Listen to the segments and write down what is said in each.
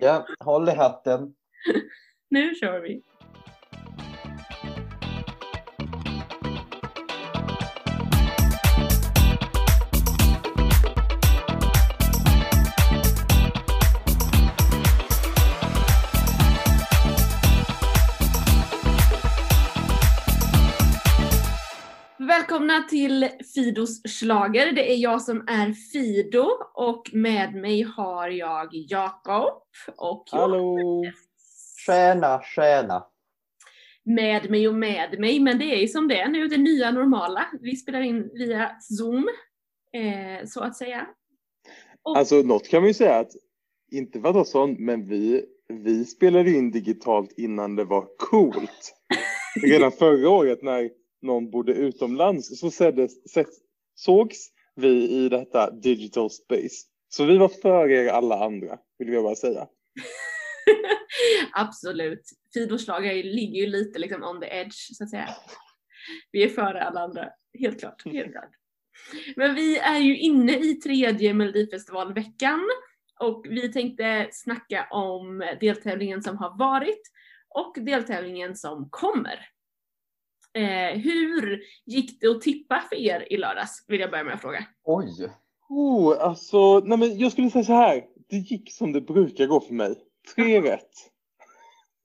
Ja, håll i hatten. Nu kör vi. Välkomna till Fidos slager. Det är jag som är Fido och med mig har jag Jakob och Hallå! Tjäna, tjäna. med mig och med mig, men det är ju som det är nu, det nya normala. Vi spelar in via Zoom, eh, så att säga. Och, Alltså något kan man ju säga att, inte för att vara sån, men vi, vi spelade in digitalt innan det var coolt. Redan förra året när någon bodde utomlands så seddes, sed, sågs vi i detta digital space. Så vi var före er alla andra, vill jag bara säga. Absolut. Fidos ligger ju lite liksom on the edge, så att säga. Vi är före alla andra, helt klart. Helt klart. Men vi är ju inne i tredje Melodifestivalveckan och vi tänkte snacka om deltävlingen som har varit och deltävlingen som kommer. Eh, hur gick det att tippa för er i lördags? Vill jag börja med att fråga. Oj. Oh, alltså, nej men jag skulle säga så här. Det gick som det brukar gå för mig. Tre rätt.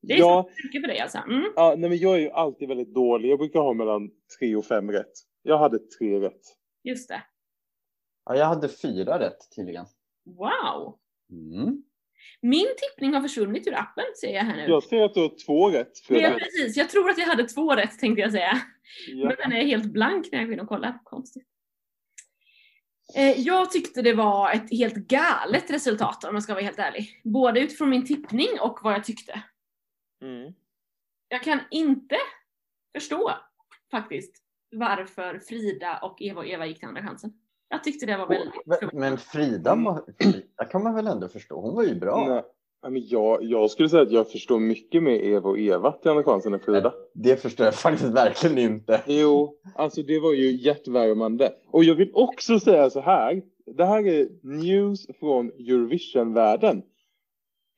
Det är Ja, så mycket för dig alltså? Mm. Ja, nej men jag är ju alltid väldigt dålig. Jag brukar ha mellan tre och fem rätt. Jag hade tre rätt. Just det. Ja, jag hade fyra rätt tydligen. Wow! Mm. Min tippning har försvunnit ur appen ser jag här nu. Jag ser att du har två rätt. Ja, Frida. precis. Jag tror att jag hade två rätt tänkte jag säga. Ja. Men den är helt blank när jag går in och kollar. Konstigt. Eh, Jag tyckte det var ett helt galet resultat om jag ska vara helt ärlig. Både utifrån min tippning och vad jag tyckte. Mm. Jag kan inte förstå faktiskt varför Frida och Eva och Eva gick till andra chansen. Jag tyckte det var väldigt... Men, men Frida, må- Frida kan man väl ändå förstå? Hon var ju bra. Nej, men jag, jag skulle säga att jag förstår mycket med Eva och Eva till Andra chansen än Frida. Det förstår jag faktiskt verkligen inte. Jo, alltså det var ju hjärtvärmande. Och jag vill också säga så här. Det här är news från Eurovision-världen.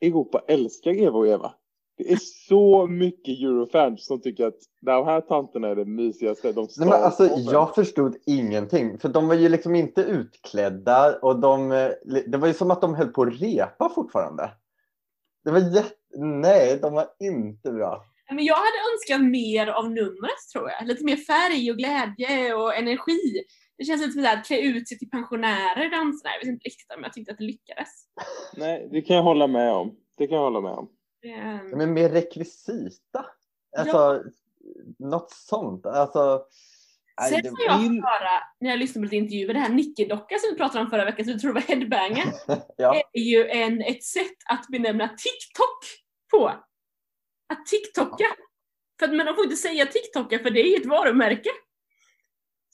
Europa älskar Eva och Eva. Det är så mycket Eurofans som tycker att de här tanterna är det mysigaste. De Nej, men alltså, jag förstod ingenting. För de var ju liksom inte utklädda och de, det var ju som att de höll på att repa fortfarande. Det var jätte... Nej, de var inte bra. Men jag hade önskat mer av numret tror jag. Lite mer färg och glädje och energi. Det känns lite som att klä ut sig till pensionärer danserna. Jag vet inte riktigt om jag tyckte att det lyckades. Nej, det kan jag hålla med om. Det kan jag hålla med om. Ehm, Men mer rekvisita. Alltså, något sånt. Alltså, Sen har jag fått höra, när jag lyssnade på lite intervjuer, det här Nicke-docka som vi pratade om förra veckan, som jag tror var headbanger, ja. är ju en, ett sätt att benämna TikTok på. Att TikToka. För att, men de får inte säga TikToka för det är ju ett varumärke.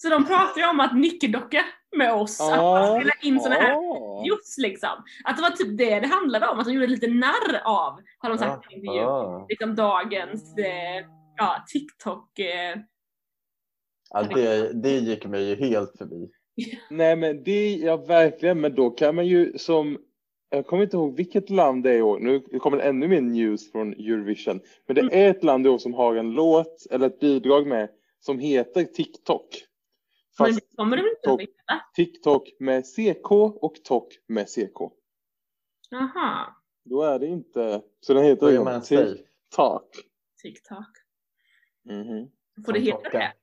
Så de pratar ju om att Nicke-docka med oss, att man spelar in såna här videos liksom. Att det var typ det det handlade om, att de gjorde lite narr av, har de sagt i intervju. Aha. Liksom dagens eh, ja, TikTok eh, Ja, det, det gick mig ju helt förbi. Nej men det, ja verkligen, men då kan man ju som, jag kommer inte ihåg vilket land det är i år, nu kommer det ännu mer news från Eurovision, men det är ett land i år som har en låt eller ett bidrag med som heter TikTok. Men Fast det kommer väl inte TikTok. att veta? TikTok med CK och TOK med CK. Jaha, Då är det inte, så den heter ju? TikTok. TikTok. Mhm. Får det heta det?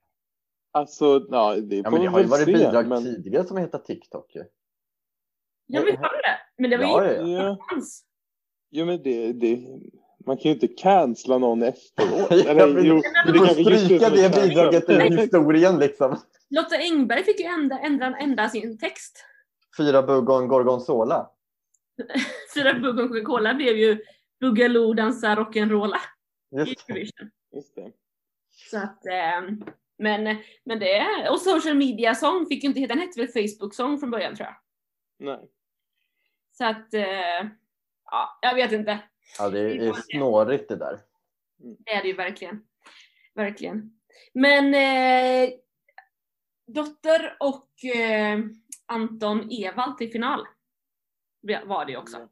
Alltså, ja det Ja, men det vi har ju varit se, bidrag men- tidigare som heter TikTok ju. Ja men har det? Men det var Ja, ju ja, inte Ja, hans. jo men det, det, man kan ju inte cancella någon efteråt. Ja, Eller, men jo, Du får stryka det bidraget ur historien liksom. Lotta Engberg fick ju ändra, ändra, ändra sin text. Fyra bugg och en gorgonzola. Fyra bugg och Coca-Cola blev ju Boogaloo dansa rock'n'rolla Just det. Just det. Så att, eh, men, men det, och social media song fick ju inte heta, den hette väl Facebook song från början tror jag. Nej. Så att, eh, ja, jag vet inte. Ja, det är snårigt det där. Det är det ju verkligen. Verkligen. Men eh, Dotter och eh, Anton Ewald till final var det också.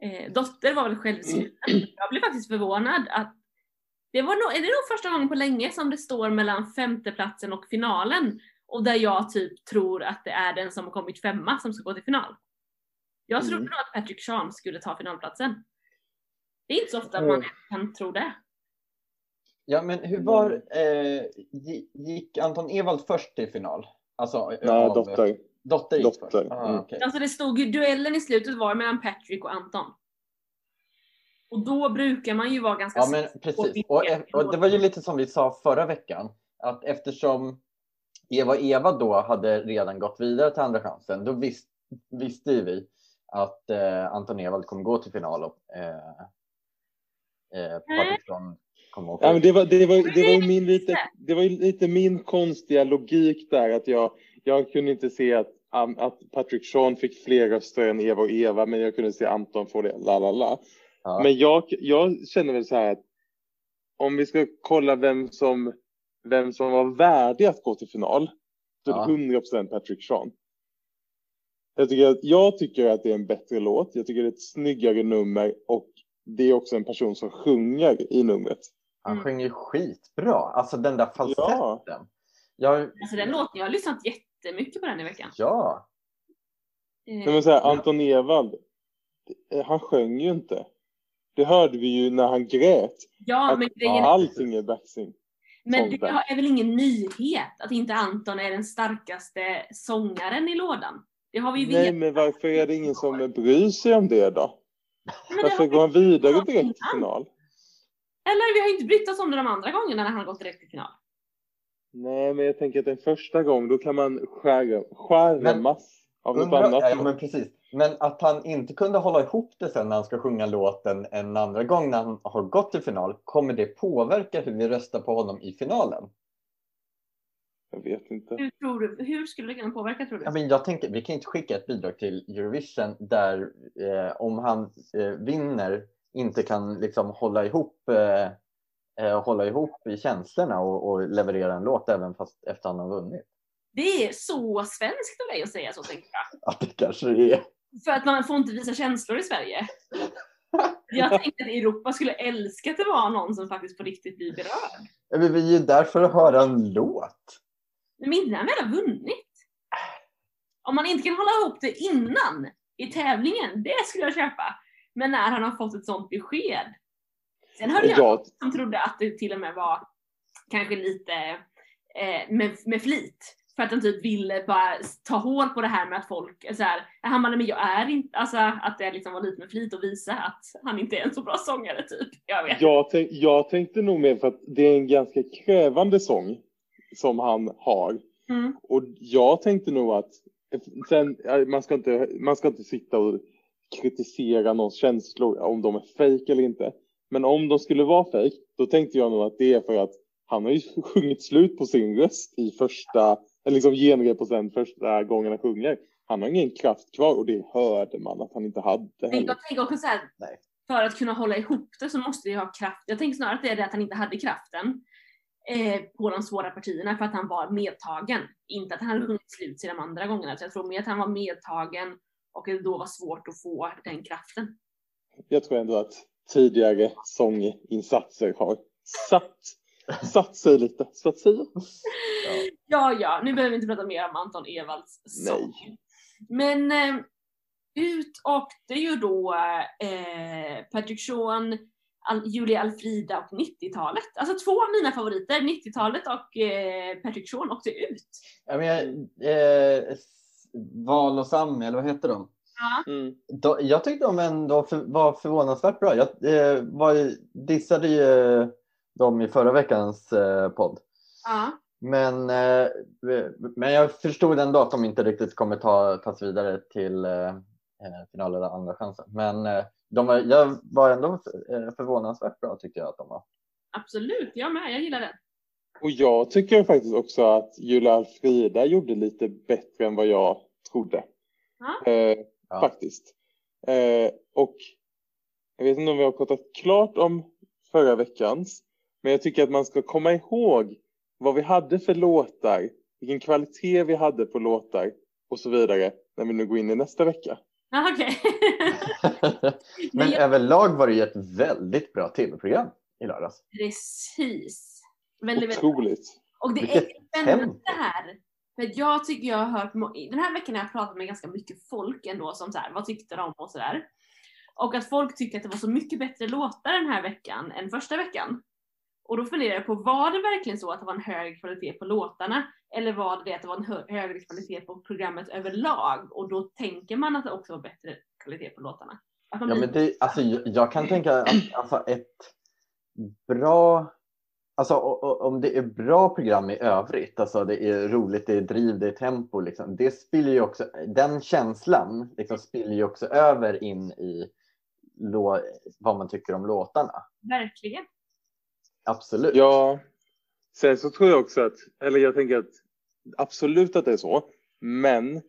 Eh, Dotter var väl självskriven. Jag blev faktiskt förvånad att det var nog, är det nog första gången på länge som det står mellan femteplatsen och finalen och där jag typ tror att det är den som har kommit femma som ska gå till final. Jag trodde Mm. nog att Patrick Sean skulle ta finalplatsen. Det är inte så ofta Mm. man kan tro det. Ja, men hur var... Eh, gi- gick Anton Ewald först till final? Alltså, Nej, dotter. Dotter gick Dotter, först? Ah, mm. okej. Alltså det stod ju, duellen i slutet var mellan Patrick och Anton. Och då brukar man ju vara ganska Ja, men precis. Och, och det var ju lite som vi sa förra veckan, att eftersom Eva och Eva då hade redan gått vidare till Andra chansen, då vis, visste ju vi att eh, Anton Ewald kommer gå till final och eh, eh, åka Ja, men det, var, det, var, det, var min lite, det var lite min konstiga logik där att jag, jag kunde inte se att, att Patrick Sean fick fler röster än Eva och Eva men jag kunde se Anton få det, la la la. Ja. Men jag, jag känner väl så här att om vi ska kolla vem som, vem som var värdig att gå till final så är Ja. det 100% Patrick Sean. Jag tycker, att, jag tycker att det är en bättre låt, jag tycker det är ett snyggare nummer och det är också en person som sjunger i numret. Han Mm. sjöng ju skitbra, alltså den där falsetten. Jag, Alltså den låten, jag har lyssnat jättemycket på den i veckan. ja, Eh, Nej, men så här, Anton Ewald, eh, han sjöng ju inte. Det hörde vi ju när han grät. ja, Att men grejen ja, är, allting är backsing. men det är väl ingen nyhet att inte Anton är den starkaste sångaren i lådan. Det har vi ju Nej, men varför är det ingen som bryr sig om det då? Men det Varför har går han vi vidare direkt till final? Eller vi har inte brytt oss om det de andra gångerna när han har gått direkt till final. Nej, men jag tänker att en första gång, då kan man skära, skärmas av något undra, annat. ja, men precis. Men att han inte kunde hålla ihop det sen när han ska sjunga låten en andra gång när han har gått till final, kommer det påverka hur vi röstar på honom i finalen? Jag vet inte. Hur, tror du, hur skulle det kunna påverka tror du? Ja, men jag tänker, vi kan inte skicka ett bidrag till Eurovision där eh, om han eh, vinner inte kan liksom hålla ihop eh, eh, hålla ihop i känslorna och, och leverera en låt även fast efter han har vunnit. Det är så svenskt av dig att säga så tänker jag. Att det kanske är. För att man får inte visa känslor i Sverige. Jag tänkte att Europa skulle älska att det var någon som faktiskt på riktigt blir berörd. Ja, men vi är ju där för att höra en låt. Men inte när han väl har vunnit. Om man inte kan hålla ihop det innan i tävlingen, det skulle jag köpa. Men när han har fått ett sånt besked. Sen hörde jag Jag, som trodde att det till och med var kanske lite eh, med, med flit. För att han typ ville bara ta hål på det här med att folk så här, han bara, men jag är inte, alltså att det liksom var lite med flit och visa att han inte är en så bra sångare typ. Jag vet. jag, tänk, jag tänkte nog mer för att det är en ganska krävande sång som han har. Mm. Och jag tänkte nog att sen, ja, man, ska inte, man ska inte sitta och kritisera någons känslor om de är fejk eller inte. Men om de skulle vara fejk, då tänkte jag nog att det är för att han har ju sjungit slut på sin röst i första, eller liksom genrep på sen första gången han sjunger. Han har ingen kraft kvar och det hörde man att han inte hade heller. jag tänker också så här, för att kunna hålla ihop det så måste vi ha kraft. Jag tänker snarare att det är det att han inte hade kraften eh, på de svåra partierna för att han var medtagen. Inte att han hade sjungit slut sina andra gångerna. Så jag tror mer att han var medtagen och det då var svårt att få den kraften. Jag tror ändå att tidigare sånginsatser har satt, satt sig lite, så att säga. Ja. Ja, ja, nu behöver vi inte prata mer om Anton Ewalds sång. Nej. Men eh, ut åkte ju då eh, Patrick Sean, Al- Julia Alfrida och 90-talet. Alltså två av mina favoriter, 90-talet och eh, Patrick Sean åkte ut. Ja, men, jag- eh, Val och Sam, eller vad heter de? Mm. Då, jag tyckte de ändå för, var förvånansvärt bra. Jag eh, var, dissade ju dem i förra veckans eh, podd. Ja. Men, eh, men jag förstod ändå att de inte riktigt kommer ta, tas vidare till eh, eh, final eller andra chansen. Men eh, de var, jag var ändå eh, förvånansvärt bra tyckte jag att de var. Absolut, jag med. Jag gillar den. Och jag tycker faktiskt också att Julia Alfrida gjorde lite bättre än vad jag trodde. Ja. Eh, Ja. Faktiskt. Eh, och jag vet inte om vi har pratat klart om förra veckans. Men jag tycker att man ska komma ihåg vad vi hade för låtar. Vilken kvalitet vi hade på låtar och så vidare. När vi nu går in i nästa vecka. Ja, okej. Men jag- överlag var det ju ett väldigt bra tv-program i lördags. Precis. Väldigt, väldigt Otroligt. Och det Vilket är spännande tempo. här. För jag tycker jag har hört, den här veckan har jag pratat med ganska mycket folk ändå som så här, vad tyckte de och sådär. Och att folk tyckte att det var så mycket bättre låtar den här veckan än första veckan. Och då funderar jag på, var det verkligen så att det var en hög kvalitet på låtarna? Eller var det att det var en hö- högre kvalitet på programmet överlag? Och då tänker man att det också var bättre kvalitet på låtarna. Ja, men det, alltså, jag, jag kan tänka att alltså, ett bra... Alltså om det är bra program i övrigt, alltså det är roligt, det är driv, det är tempo, liksom, det spiller ju också, den känslan liksom, spiller ju också över in i vad man tycker om låtarna. Verkligen. Absolut. Ja, sen så tror jag också att, eller jag tänker att absolut att det är så, men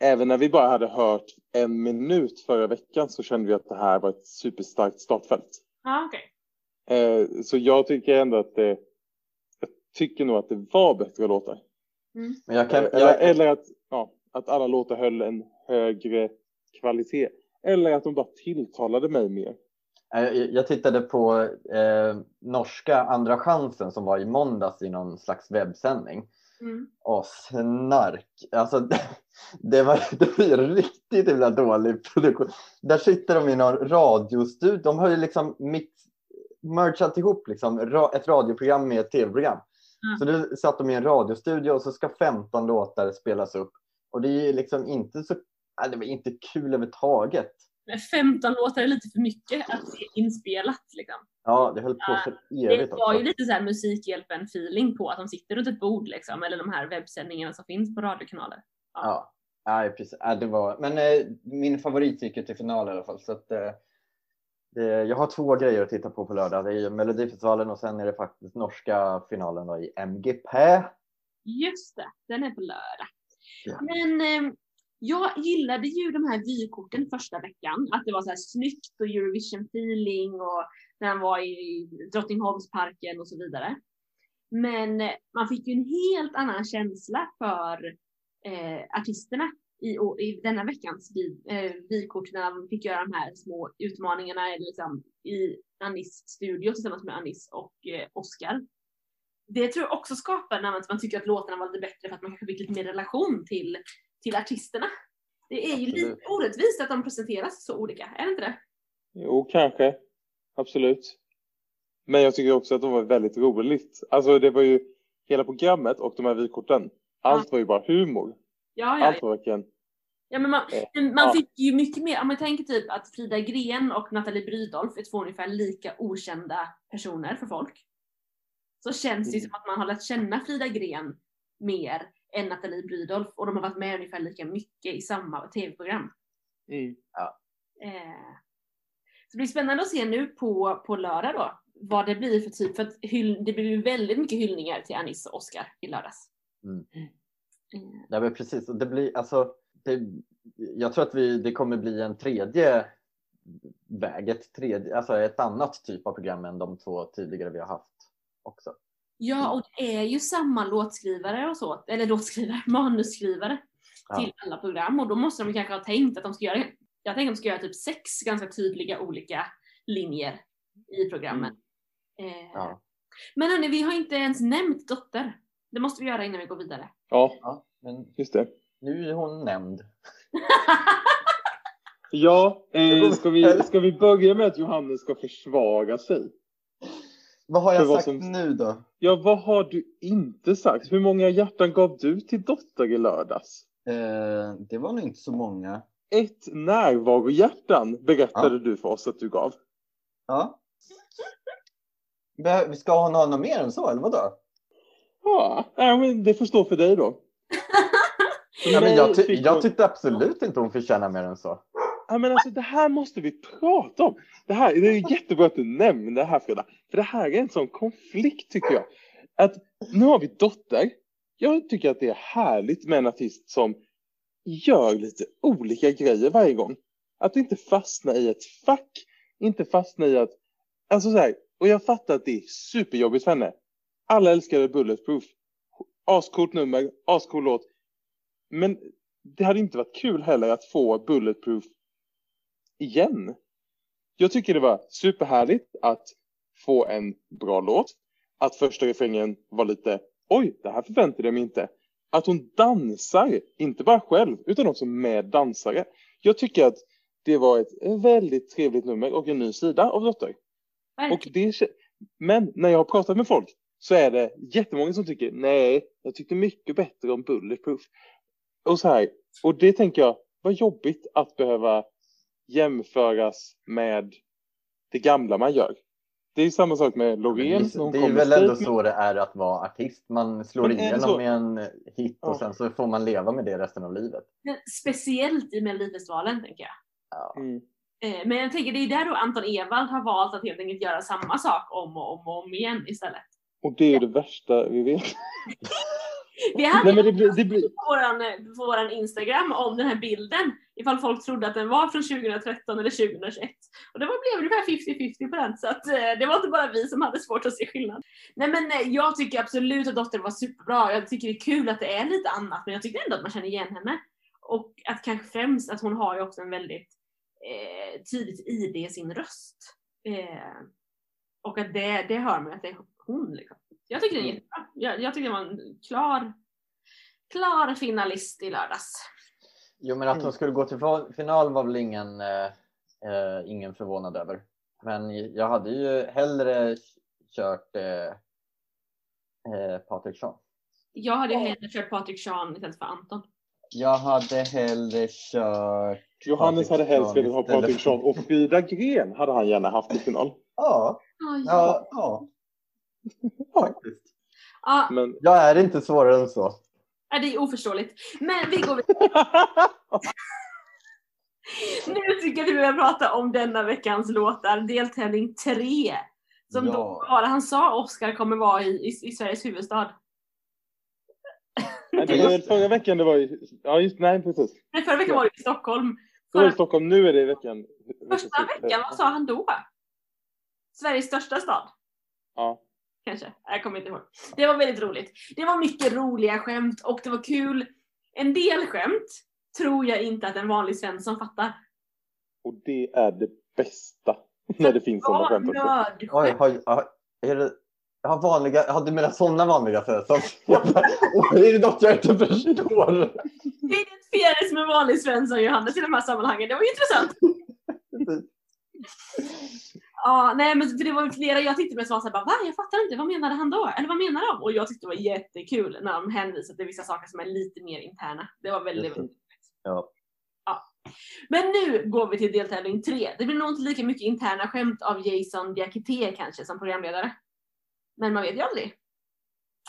även när vi bara hade hört en minut förra veckan så kände vi att det här var ett superstarkt startfält. Ja, okej. Eh, så jag tycker ändå att det, jag tycker nog att det var bättre låtar. Men jag kan, eller, jag, eller att, ja, att alla låtar höll en högre kvalitet. Eller att de bara tilltalade mig mer. jag, jag tittade på eh, norska Andra chansen som var i måndags i någon slags webbsändning. Mm. Åh, snark. Alltså, det, det, var, det var ju riktigt himla dålig produktion. Där sitter de i någon radiostudio. De har ju liksom mix, merchat ihop liksom, ra, ett radioprogram med ett tv-program. Mm. Så nu satt de i en radiostudio och så ska 15 låtar spelas upp. Och det är liksom inte så, det var inte kul överhuvudtaget. Men 15 låtar är lite för mycket att se inspelat liksom. Ja, det höll på för Det evigt var ju lite så här Musikhjälpen-feeling på att de sitter runt ett bord liksom, eller de här webbsändningarna som finns på radiokanaler. Ja, nej, precis. Ja, det var, men eh, min favorit gick ju till final i alla fall. Så att, eh, det, jag har två grejer att titta på på lördag. Det är ju Melodifestivalen och sen är det faktiskt norska finalen då i MGP. Just det, den är på lördag. Ja. Men eh, jag gillade ju de här vykorten första veckan. Att det var så här snyggt och Eurovision-feeling och när han var i Drottningholmsparken och så vidare. Men eh, man fick ju en helt annan känsla för eh, artisterna i, i denna veckans eh, vykort när de fick göra de här små utmaningarna liksom, i Anis studio tillsammans med Anis och eh, Oscar. Det tror jag också skapar när man, man tycker att låtarna var lite bättre för att man kanske fick lite mer relation till, till artisterna. Det är ju Absolut. lite orättvist att de presenteras så olika, är det inte det? Jo, kanske. Absolut. Men jag tycker också att det var väldigt roligt. Alltså det var ju hela programmet och de här vykorten. Allt var ju bara humor. Ja, ja, Allt var verkligen... Ja, men man, Eh, man ja. fick ju mycket mer, om man tänker typ att Frida Gren och Nathalie Brydolf är två ungefär lika okända personer för folk. Så känns det Mm. som att man har lärt känna Frida Gren mer än Nathalie Brydolf och de har varit med ungefär lika mycket i samma tv-program. Mm. Eh, så det blir spännande att se nu på, på lördag då vad det blir för typ, för att hyll, det blir ju väldigt mycket hyllningar till Anis och Oscar i lördags. Mm. Eh, Ja, men precis. Det blir, alltså, det, jag tror att vi, det kommer bli en tredje väg, ett, tredje, alltså ett annat typ av program än de två tidigare vi har haft också. Ja, och det är ju samma låtskrivare och så, eller låtskrivare, manusskrivare Ja. till alla program och då måste de kanske ha tänkt att de ska göra, jag tänker att de ska göra typ sex ganska tydliga olika linjer i programmen. Eh, Ja. Men hörni, vi har inte ens nämnt Dotter. Det måste vi göra innan vi går vidare. Ja, Ja, men just det. nu är hon nämnd. Ja, eh, ska, vi, ska vi börja med att Johannes ska försvara sig? Vad har jag vad sagt som- nu då? Ja, vad har du inte sagt? Hur många hjärtan gav du till Dotter i lördags? Eh, det var nog inte så många. Ett närvarohjärtan berättade du för oss att du gav. Ja. Ska hon ha något mer än så eller vadå? Ja, det får stå för dig då. Ja, men jag, ty- jag tyckte absolut inte hon förtjänar mer än så. Ja, men alltså, det här måste vi prata om. Det, här, det är jättebra att du nämner det här Frida. För det här är en sån konflikt tycker jag. Att nu har vi Dotter. Jag tycker att det är härligt med en artist som gör lite olika grejer varje gång. Att inte fastna i ett fack. Inte fastna i att... Alltså så här, och jag fattar att det är superjobbigt för henne. Alla älskade Bulletproof. Ascoolt nummer, ascool låt. Men det hade inte varit kul heller att få Bulletproof igen. Jag tycker det var superhärligt att få en bra låt. Att första refrängen var lite, oj, det här förväntade jag mig inte. Att hon dansar, inte bara själv, utan också med dansare. Jag tycker att det var ett väldigt trevligt nummer och en ny sida av Dotter. Och det, men när jag har pratat med folk så är det jättemånga som tycker nej, jag tyckte mycket bättre om Bulletproof. Och så här, och det tänker jag, vad jobbigt att behöva jämföras med det gamla man gör. Det är samma sak med Loreen. Det, det är väl ändå så det är att vara artist. Man slår igenom med en hit och ja. sen så får man leva med det resten av livet. Speciellt i Melodifestivalen tänker jag. Ja. Mm. Eh, men jag tänker det är där då Anton Ewald har valt att helt enkelt göra samma sak om och om och om igen istället. Och det är det värsta vi vet. vi hade Nej, det blir, det blir... På, våran, på våran Instagram om den här bilden ifall folk trodde att den var från 2013 eller 2021. Och det var, blev ungefär 50-50 på den så att eh, det var inte bara vi som hade svårt att se skillnad. Nej men eh, jag tycker absolut att Dotter var superbra. Jag tycker det är kul att det är lite annat men jag tycker ändå att man känner igen henne. Och att kanske främst att hon har ju också en väldigt eh, tydligt ID i sin röst. Eh, och att det, det hör man att det hon. Liksom. Jag tycker det är mm. jättebra. Jag, jag tycker det var en klar, klar finalist i lördags. Jo, men att hon mm. skulle gå till final var väl ingen, eh, eh, ingen förvånad över. Men jag hade ju hellre kört eh, eh, Patrik Sean. Jag hade ju hellre kört Patrik Sean istället för Anton. Jag hade hellre kört... Johannes hade helst velat ha Patrik Sean och Frida Gren hade han gärna haft i final. Ja, ja, ja. Faktiskt. Ja. Men... Jag är inte svårare än så. Ja, det är oförståeligt. Men vi går vidare. nu tycker jag vi behöver prata om denna veckans låtar, deltävling 3. Som ja. då bara han sa Oscar kommer vara i, i, i Sveriges huvudstad. Nej, det var förra veckan det var i, ja just nej precis. Nej, förra veckan var det i Stockholm. Förra... var i Stockholm, nu är det i veckan. Första veckan, vad sa han då? Sveriges största stad? Ja. Kanske, jag kommer inte ihåg. Det var väldigt roligt. Det var mycket roliga skämt och det var kul. En del skämt tror jag inte att en vanlig Svensson fattar. Och det är det bästa. När det finns sådana skämt också. Oj, har, har, är det, har vanliga, har du menar sådana vanliga Svensson? är det något jag inte förstår? Det identifierades med vanlig Svensson Johannes i de här sammanhangen. Det var intressant. Ja, nej men för det var flera jag på som var såhär, va? Jag fattar inte, vad menade han då? Eller vad menar de? Och jag tyckte det var jättekul när de hänvisade till vissa saker som är lite mer interna. Det var väldigt, väldigt ja. ja. Men nu går vi till deltävling tre. Det blir nog inte lika mycket interna skämt av Jason Diakité kanske som programledare. Men man vet ju aldrig.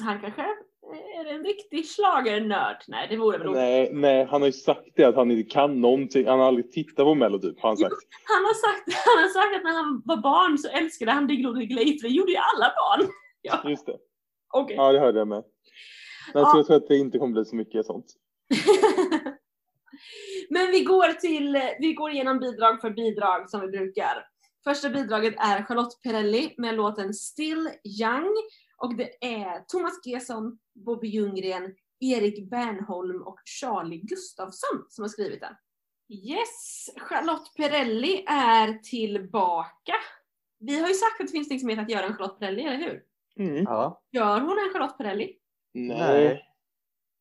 Han kanske är en riktig schlagernörd? Nej, det vore väl nej, nej, han har ju sagt det att han inte kan någonting. Han har aldrig tittat på Melody, har han sagt. han, har sagt han har sagt att när han var barn så älskade han Diggiloo Diggiley, det gjorde ju alla barn. Ja. Just det. Okay. Ja, det hörde jag med. Men ja. jag tror att det inte kommer bli så mycket sånt. Men vi går till, vi går igenom bidrag för bidrag som vi brukar. Första bidraget är Charlotte Perrelli med låten Still Young och det är Thomas Gesson, Bobby Ljunggren, Erik Bernholm och Charlie Gustafsson som har skrivit den. Yes, Charlotte Perrelli är tillbaka. Vi har ju sagt att det finns liksom att göra en Charlotte Perrelli, eller hur? Mm. Ja. Gör hon en Charlotte Perrelli? Nej,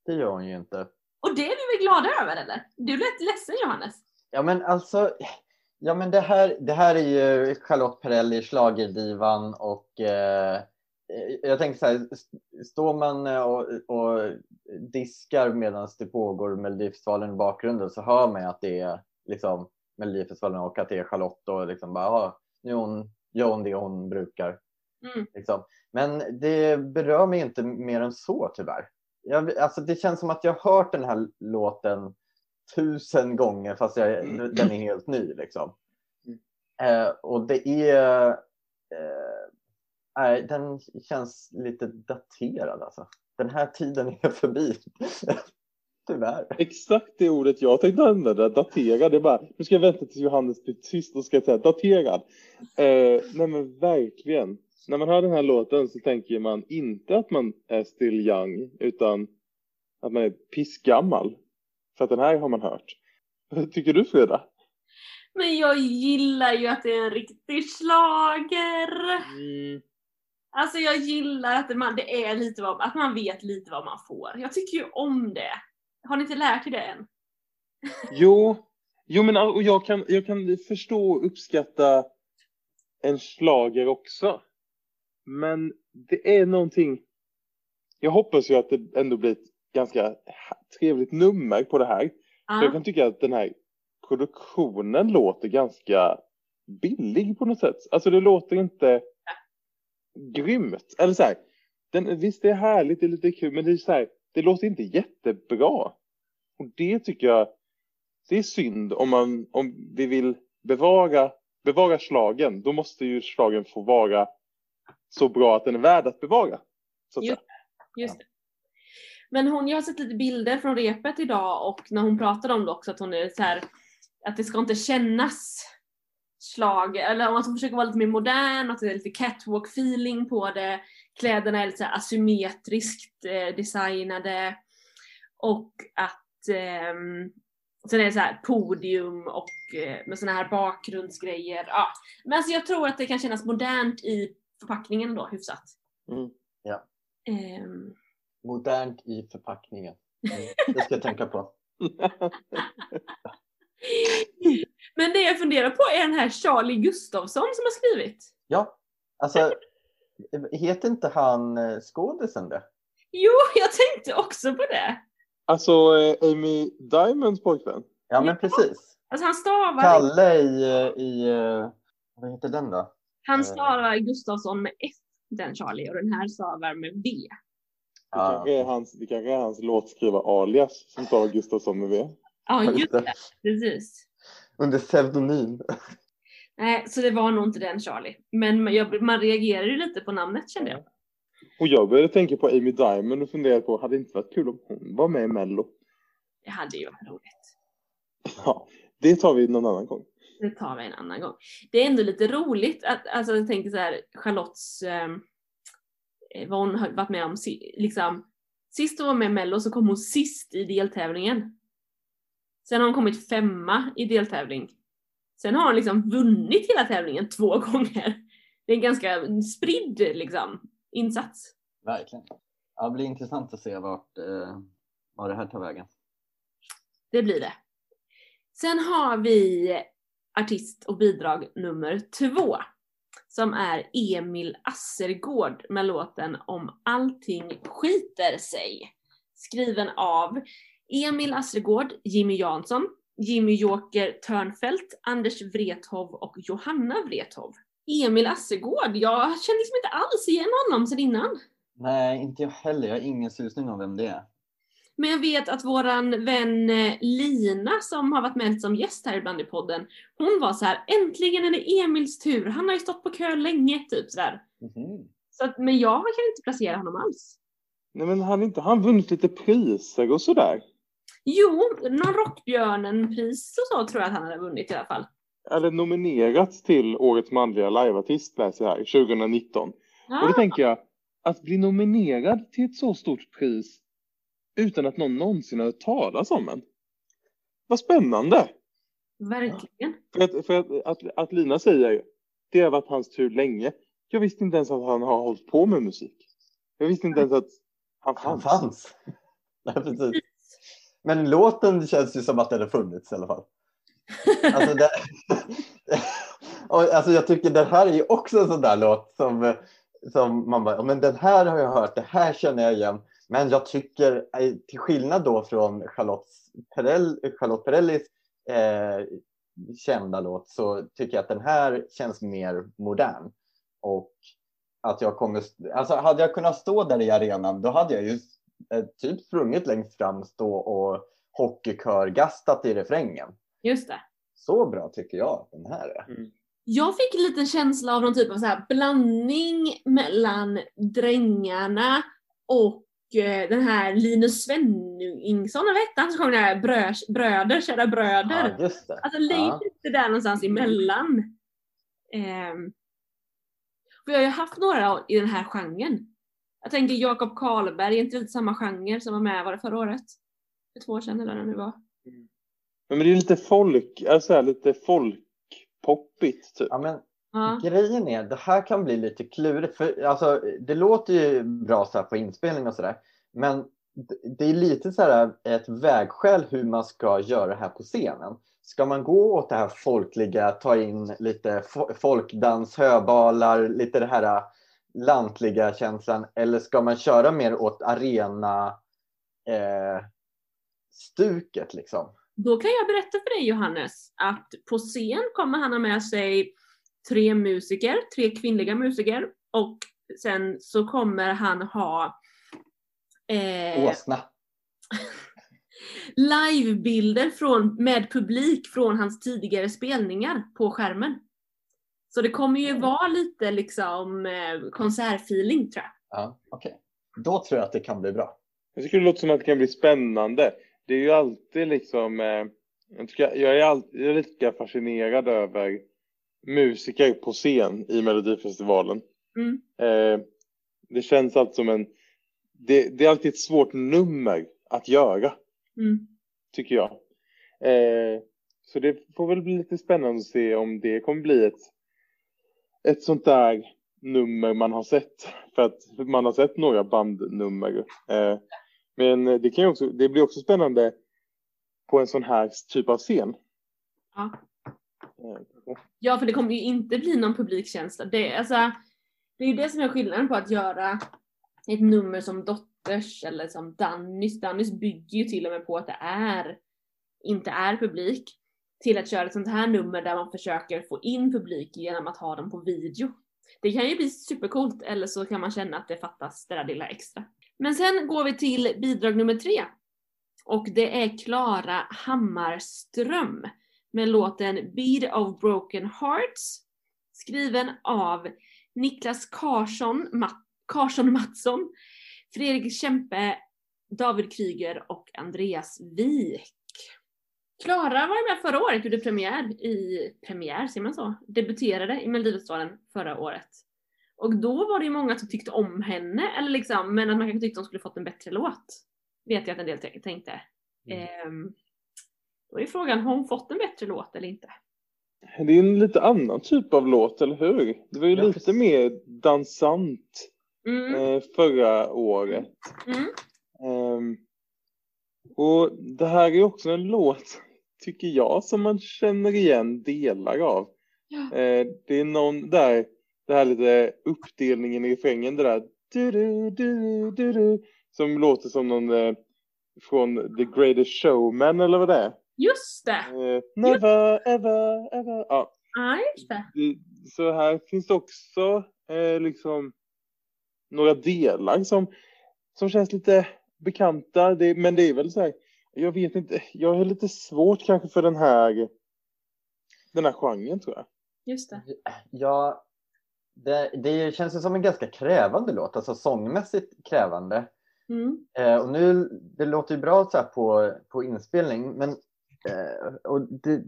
det gör hon ju inte. Och det är vi väl glada över eller? Du lät ledsen Johannes. Ja men alltså, ja men det här, det här är ju Charlotte Perrelli, schlagerdivan och eh, jag tänker så här, står man eh, och, och diskar medan det pågår Melodifestivalen i bakgrunden så hör man att det är liksom Melodifestivalen och att det är Charlotte och liksom bara, ah, nu hon, gör hon det hon brukar. Mm. Liksom. Men det berör mig inte mer än så tyvärr. Jag, alltså det känns som att jag har hört den här låten tusen gånger fast jag, mm. den är helt ny. Liksom. Mm. Eh, och det är eh, Nej, den känns lite daterad alltså. Den här tiden är förbi. Tyvärr. Exakt det ordet jag tänkte använda, daterad. Det är bara, nu ska jag vänta tills Johannes blir tyst och ska säga daterad. Eh, nej men verkligen. När man hör den här låten så tänker man inte att man är still young utan att man är pissgammal. För att den här har man hört. Vad tycker du Frida? Men jag gillar ju att det är en riktig slager. Mm. Alltså jag gillar att man, det är lite vad, att man vet lite vad man får. Jag tycker ju om det. Har ni inte lärt er det än? Jo, jo men och jag kan, jag kan förstå och uppskatta en slager också. Men det är någonting. Jag hoppas ju att det ändå blir ett ganska trevligt nummer på det här. Så jag kan tycka att den här produktionen låter ganska billig på något sätt. Alltså det låter inte grymt. Eller så här, den, visst det är härligt, det är lite kul, men det är så här, det låter inte jättebra. Och det tycker jag, det är synd om man, om vi vill bevara, bevara slagen, då måste ju slagen få vara så bra att den är värd att bevara. Så att. Just det. Men hon, jag har sett lite bilder från repet idag och när hon pratade om det också att hon är så här att det ska inte kännas slag, eller om att hon försöker vara lite mer modern, att det är lite catwalk feeling på det. Kläderna är lite asymmetriskt eh, designade och att ehm, sen är det så här podium och eh, med såna här bakgrundsgrejer. Ja. Men alltså jag tror att det kan kännas modernt i förpackningen då, hyfsat. Mm. Ehm, Modernt i förpackningen. Det ska jag tänka på. Men det jag funderar på är den här Charlie Gustafsson som har skrivit. Ja, alltså heter inte han eh, skådisen det? Jo, jag tänkte också på det. Alltså eh, Amy Diamonds pojkvän. Ja, men precis. Alltså han stavar, Kalle i, eh, i vad heter den då? han stavar Gustafsson med F, den Charlie, och den här stavar med V. Det kanske är hans, det kanske är hans låtskriva alias som tar Gustafsson med V. Ja, Ja, just det. Precis. Under pseudonym. Nej, så det var nog inte den Charlie. Men man- jag, man reagerar ju lite på namnet kände jag. Och jag började tänka på Amy Diamond och funderade på, hade det inte varit kul om hon var med i Mello? Det hade ju varit roligt. Ja, det tar vi någon annan gång. Det tar vi en annan gång. Det är ändå lite roligt att, alltså jag tänker så här, Charlottes, ehm, eh, vad hon har varit med om, liksom, sist hon var med i Mello så kom hon sist i deltävlingen. Sen har hon kommit femma i deltävling. Sen har hon liksom vunnit hela tävlingen två gånger. Det är en ganska spridd liksom, insats. Verkligen. Ja, det blir intressant att se vart, eh, var det här tar vägen. Det blir det. Sen har vi artist och bidrag nummer två. Som är Emil Assergård med låten Om allting skiter sig. Skriven av Emil Assergård, Jimmy Jansson, Jimmy Joker Törnfält, Anders Wrethov och Johanna Wrethov. Emil Assergård, jag känner liksom inte alls igen honom sedan innan. Nej, inte jag heller. Jag har ingen susning om vem det är. Men jag vet att våran vän eh, Lina som har varit med som gäst här ibland i podden, hon var så här: äntligen är det Emils tur, han har ju stått på kö länge, typ sådär. Mhm. Så att, men jag kan inte placera honom alls. Nej men han inte, han vunnit lite priser och sådär. Jo, någon Rockbjörnen-pris och så tror jag att han hade vunnit i alla fall. Eller nominerats till Årets manliga liveartist läser jag här, 2019. Och Ja, då tänker jag, att bli nominerad till ett så stort pris utan att någon någonsin har hört talas om en. Vad spännande! verkligen. För, att, för att, att, att Lina säger, det har varit hans tur länge. Jag visste inte ens att han har hållit på med musik. Jag visste inte ens att han Han fanns. fanns. Nej, precis. Men låten känns ju som att den har funnits i alla fall. Alltså, det, alltså jag tycker den här är ju också en sån där låt som, som man bara, men den här har jag hört, det här känner jag igen. Men jag tycker, eh, till skillnad då från Charlotte, Perell, Charlotte Perrellis eh, kända låt så tycker jag att den här känns mer modern. Och att jag kommer, alltså hade jag kunnat stå där i arenan då hade jag ju typ sprungit längst fram, stå och hockeykörgastat i refrängen. Just det. Så bra tycker jag att den här är. Jag fick en liten känsla av någon typ av så här blandning mellan Drängarna och eh, den här Linus Svenningsson, vad hette han som sjöng den här brös, Bröder, kära bröder? Ja, just det. Alltså lite Ja. där någonstans emellan. Ehm, för jag har ju haft några i den här genren. Jag tänker Jakob Karlberg, är inte lite samma genre som var med, var det förra året? För två år sedan eller när det var. Men det är lite folk, alltså lite folkpoppigt typ. Ja, men Ja. Grejen är, det här kan bli lite klurigt. För, alltså, det låter ju bra så här på inspelning och sådär. Men det- är lite så här ett vägskäl hur man ska göra det här på scenen. Ska man gå åt det här folkliga, ta in lite fo- folkdans, höbalar, lite det här lantliga känslan. Eller ska man köra mer åt arena eh, stuket liksom? Då kan jag berätta för dig Johannes att på scen kommer han ha med sig tre musiker, tre kvinnliga musiker och sen så kommer han ha eh, Åsna. livebilder från, med publik från hans tidigare spelningar på skärmen. Så det kommer ju vara lite liksom eh, konsertfeeling tror jag. Ja, okej. Då tror jag att det kan bli bra. Jag tycker det låter som att det kan bli spännande. Det är ju alltid liksom, eh, jag, tycker, jag är alltid jag är lika fascinerad över musiker på scen i Melodifestivalen. Mm. Eh, det känns alltid som en, det, det är alltid ett svårt nummer att göra, Mm. tycker jag. Så det får väl bli lite spännande att se om det kommer bli ett, ett sånt där nummer man har sett. För att man har sett några bandnummer. Eh, men det, kan också, det blir också spännande på en sån här typ av scen. Ja. Eh, Ja, för det kommer ju inte bli någon publikkänsla. Det, alltså, det är ju det som är skillnaden på att göra ett nummer som Dotters eller som Dannys. Dannys bygger ju till och med på att det är, inte är publik. Till att köra ett sånt här nummer där man försöker få in publik genom att ha dem på video. Det kan ju bli supercoolt eller så kan man känna att det fattas det där lilla extra. Men sen går vi till bidrag nummer tre. Och det är Klara Hammarström med låten Beat of Broken Hearts skriven av Niklas Karsson, Matt, Karsson Mattsson, Fredrik Kempe, David Kryger och Andreas Wik. Klara var ju med förra året, gjorde premiär i, premiär, ser man så? Debuterade i Melodifestivalen förra året. Och då var det ju många som tyckte om henne, eller liksom, men att man kanske tyckte hon skulle fått en bättre låt. Vet jag att en del tänkte. Ehm, då är frågan, har hon fått en bättre låt eller inte? Det är en lite annan typ av låt, eller hur? Det var ju Ja, lite precis. mer dansant Mm, eh, förra året. mm, Ehm, och det här är också en låt, tycker jag, som man känner igen delar av. Ja. Eh, det är någon där, det här lite uppdelningen i refrängen, det där du, du, du, du, du, som låter som någon eh, från The Greatest Showman eller vad det är. Just det! Eh, never, ever, ever. Ja, Ja, just det, så här finns det också eh, liksom några delar som, som känns lite bekanta. Det, men det är väl så här, jag vet inte, jag har lite svårt kanske för den här den här genren tror jag. Just det. Ja, det, det känns ju som en ganska krävande låt, alltså sångmässigt krävande. Mm. Eh, och nu, det låter ju bra så här på, på inspelning, men eh, och det,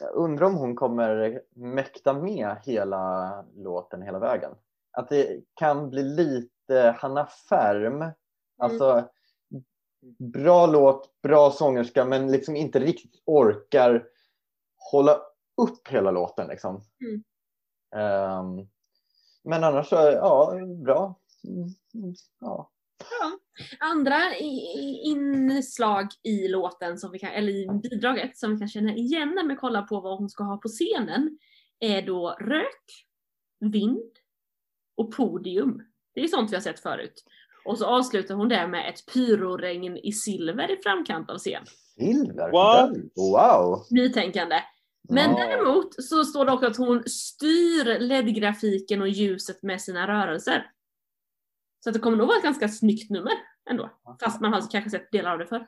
jag undrar om hon kommer mäkta med hela låten hela vägen. Att det kan bli lite Hanna Färm, alltså bra låt, bra sångerska, men liksom inte riktigt orkar hålla upp hela låten liksom. Mm. Ehm, men annars så, ja, bra. Mm, mm, Ja. Andra inslag i låten, som vi kan, eller i bidraget, som vi kan känna igen när vi kollar på vad hon ska ha på scenen, är då rök, vind och podium. Det är sånt vi har sett förut. Och så avslutar hon det med ett pyroregn i silver i framkant av scen. Silver? What? Wow! Nytänkande. Men Ja. däremot så står det också att hon styr LED-grafiken och ljuset med sina rörelser. Så att det kommer nog vara ett ganska snyggt nummer ändå. Fast man har kanske sett delar av det förr.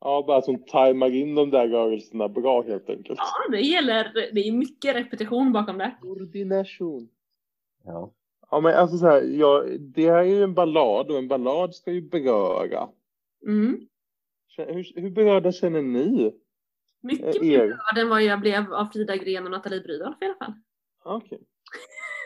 Ja, bara att hon tajmar in de där rörelserna bra helt enkelt. Ja, det gäller, det är mycket repetition bakom det. Koordination. Ja. Ja, men alltså så här, ja, det här är ju en ballad och en ballad ska ju beröra. Mm. Hur, hur berörda känner ni? Mycket Eh, mer er. berörd än vad jag blev av Frida Gren och Nathalie Brydolf i alla fall. Okej.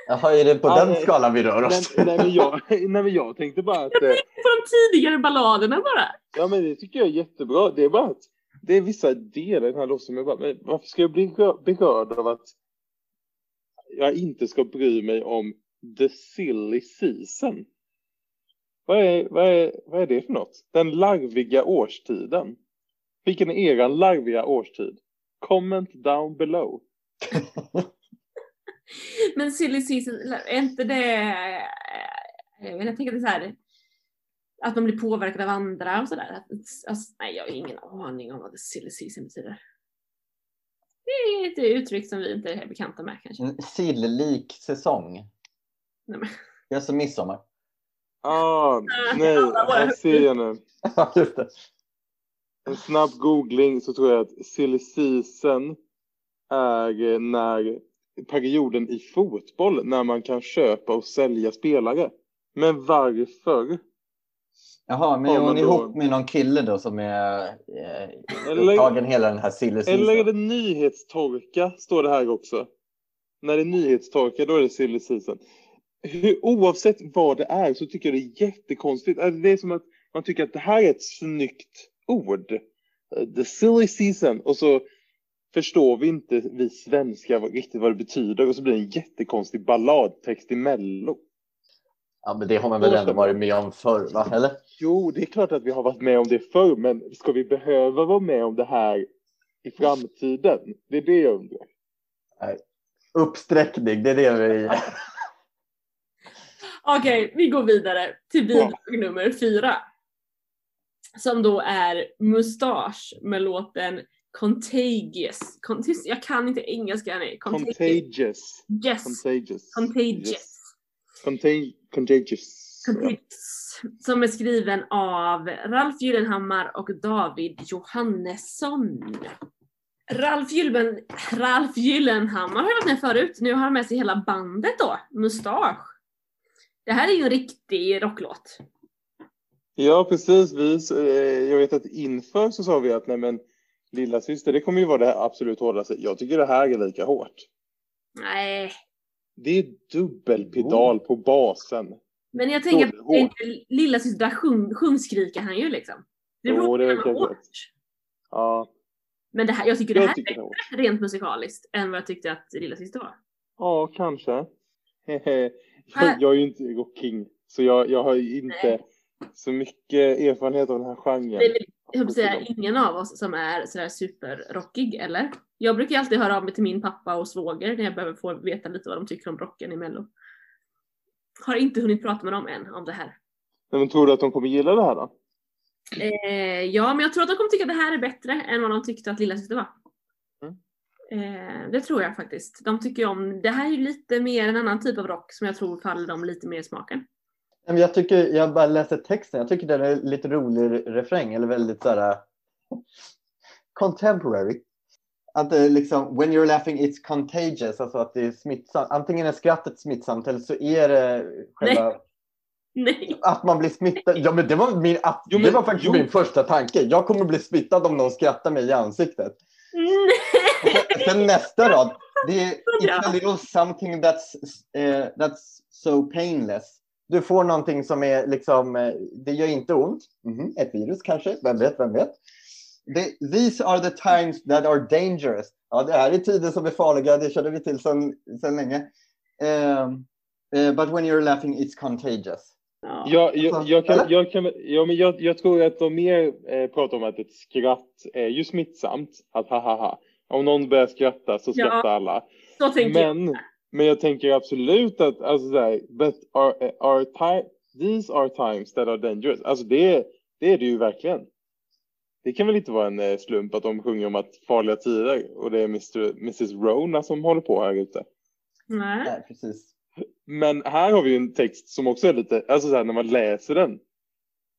Jaha, är det på Ja, den nej. skalan vi rör oss? Nej, nej, men jag, nej, men jag tänkte bara att... eh, På de tidigare balladerna bara. Ja, men det tycker jag är jättebra. Det är bara att det är vissa delar i den här låten som jag bara, men varför ska jag bli rö- berörd av att jag inte ska bry mig om the silly season? Vad är, vad är, vad är det för något? Den larviga årstiden. Vilken är eran larviga årstid? Comment down below. Men silly season, är inte det... Jag, vet, jag tänker att det är så här, att man blir påverkad av andra och sådär. Alltså, nej, jag har ingen aning om vad the silly season betyder. Det är ett uttryck som vi inte är bekanta med kanske. En silllik säsong. Nej, men, Jag är som midsommar. Ah, nej, här ser jag nu. En snabb googling så tror jag att silly season är när perioden i fotboll när man kan köpa och sälja spelare. Men varför? Jaha, men Ja, är hon men då- ihop med någon kille då som är eh, Eller- upptagen hela den här silly Eller är det season? nyhetstorka står det här också. När det är nyhetstorka då är det silly season. Hur, oavsett vad det är så tycker jag det är jättekonstigt. Alltså, Det är som att man tycker att det här är ett snyggt ord. Eh, The silly season. Och så förstår vi inte vi svenskar riktigt vad det betyder. Och så blir det en jättekonstig balladtext i mello. Ja, men det har man väl ändå varit med om förr, va? Eller? Jo, det är klart att vi har varit med om det förr. Men ska vi behöva vara med om det här i framtiden? Det är det jag undrar. Uppsträckning, det är det vi... Okej, vi går vidare till bidrag nummer fyra. Som då är Mustasch med låten Contagious. Contis- jag kan inte engelska. Nej. Contagious. Contagious. Yes. Contagious. Contagious. Yes. Contag- contagious. Contagious. Som är skriven av Ralf Gyllenhammar och David Johannesson. Ralf, Gylben, Ralf Gyllenhammar har varit med förut. Nu har han med sig hela bandet då, Mustasch. Det här är ju en riktig rocklåt. Ja, precis. Vi, eh, jag vet att inför så sa vi att nej men lilla syster, det kommer ju vara det absolut hårdaste. Jag tycker det här är lika hårt. Nej, Det är dubbelpedal på basen. men jag tänker att lilla syster sjung, sjungskriker han ju liksom. Det beror det är på hårt. Ja, Men det här, jag tycker det här jag tycker är bättre rent musikaliskt än vad jag tyckte att lilla syster var. Ja, kanske. Här- jag är ju inte rocking, så jag, jag har ju inte Nej. så mycket erfarenhet av den här genren. Det är väl jag säga, ingen av oss som är sådär superrockig, eller? Jag brukar alltid höra av mig till min pappa och svåger när jag behöver få veta lite vad de tycker om rocken i mello. Har inte hunnit prata med dem än om det här. Nej, Men tror du att de kommer gilla det här då? Eh, ja, men jag tror att de kommer tycka att det här är bättre än vad de tyckte att Lilla Syster var. Eh, det tror jag faktiskt. De tycker om, det här är ju lite mer en annan typ av rock som jag tror faller dem lite mer i smaken. Jag, tycker, jag bara läste texten, jag tycker den är lite rolig refräng, eller väldigt såhär contemporary. Att det liksom, when you're laughing it's contagious, alltså att det är smittsamt. Antingen är skrattet smittsamt eller så är det själva Nej. att man blir smittad. Ja, men det var, min, att, Jo, det men- var faktiskt jo. min första tanke. Jag kommer bli smittad om någon skrattar mig i ansiktet. Nej. Sen nästa rad. Det är. It's a little something that's, eh, that's so painless. Du får någonting som är liksom, eh, det gör inte ont. Mhm, Ett virus kanske, vem vet, vem vet. Det- these are the times that are dangerous. Ja, det här är tider som är farliga, det känner vi till sedan länge. Ehm, eh, but when you're laughing it's contagious. Ja. Jag, jag, Alltså, jag, kan, jag, kan, ja, men jag, jag tror att de mer eh, pratar om att ett skratt är ju smittsamt. Att ha ha ha. Om någon börjar skratta så Ja, skrattar alla. Så tänker jag. Men, men jag tänker absolut att, alltså såhär, but are, are these are times that are dangerous. Alltså det, det är det ju verkligen. Det kan väl inte vara en eh, slump att de sjunger om att farliga tider och det är Mr. Mrs. Rona som håller på här ute. Nej. Nej, precis. Men här har vi ju en text som också är lite, alltså så här, när man läser den.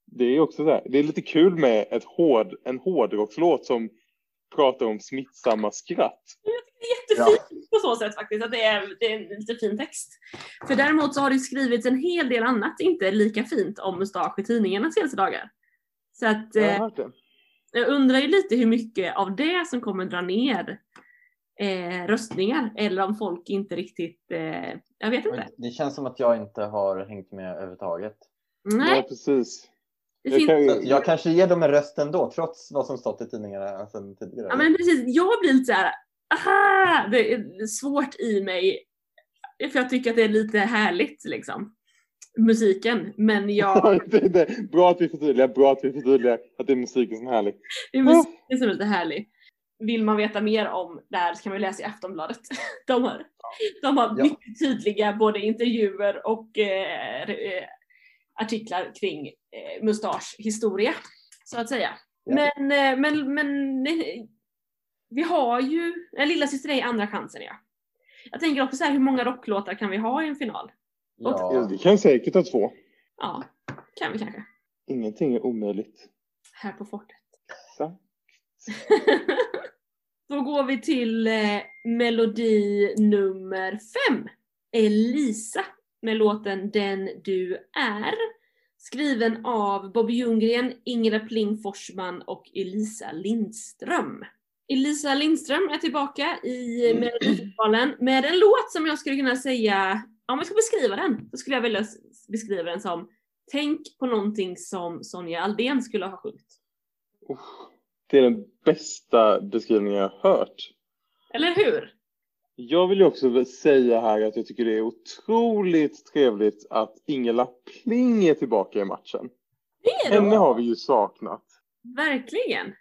Det är också så här, det är lite kul med ett hård, en hårdrockslåt som pratar om smittsamma skratt. Det är jättefint på så sätt faktiskt, att det är, det är en lite fin text. För däremot så har det skrivits en hel del annat inte lika fint om mustasch i tidningarna senaste dagar. Så att Jag eh, jag undrar ju lite hur mycket av det som kommer dra ner eh, röstningar eller om folk inte riktigt, eh, jag vet inte. Det känns som att jag inte har hängt med överhuvudtaget. Ja, Nej, precis. Jag finns, att jag kanske ger dem en röst ändå, trots vad som stått i tidningarna sedan tidigare. ja, men precis, jag blir lite så här, aha, det är svårt i mig. För jag tycker att det är lite härligt liksom. Musiken. Men jag, det, det, bra att vi förtydligar, bra att vi förtydligar att det är musiken som är härlig. det är musiken som är lite härlig. Vill man veta mer om det här så kan man läsa i Aftonbladet. De har, de har Ja. mycket tydliga både intervjuer och eh, eh, artiklar kring eh, mustasch historia. Så att säga. Ja. Men, eh, men, men eh, vi har ju, en lilla syster är i andra chansen ja. Jag tänker också så här, hur många rocklåtar kan vi ha i en final? Ja, Ja, vi kan säkert ha två. Ja, kan vi kanske. Ingenting är omöjligt. Här på fortet. Så. Då går vi till eh, melodi nummer fem. Elisa med låten Den du är. Skriven av Bobby Ljunggren, Ingela Pling Forsman och Elisa Lindström. Elisa Lindström är tillbaka i Melodifestivalen med en låt som jag skulle kunna säga, om jag ska beskriva den, så skulle jag vilja beskriva den som Tänk på någonting som Sonja Aldén skulle ha sjungit. Det är den bästa beskrivningen jag har hört. Eller hur? Jag vill ju också säga här att jag tycker det är otroligt trevligt att Ingela Pling är tillbaka i matchen. Henne har vi ju saknat. Verkligen.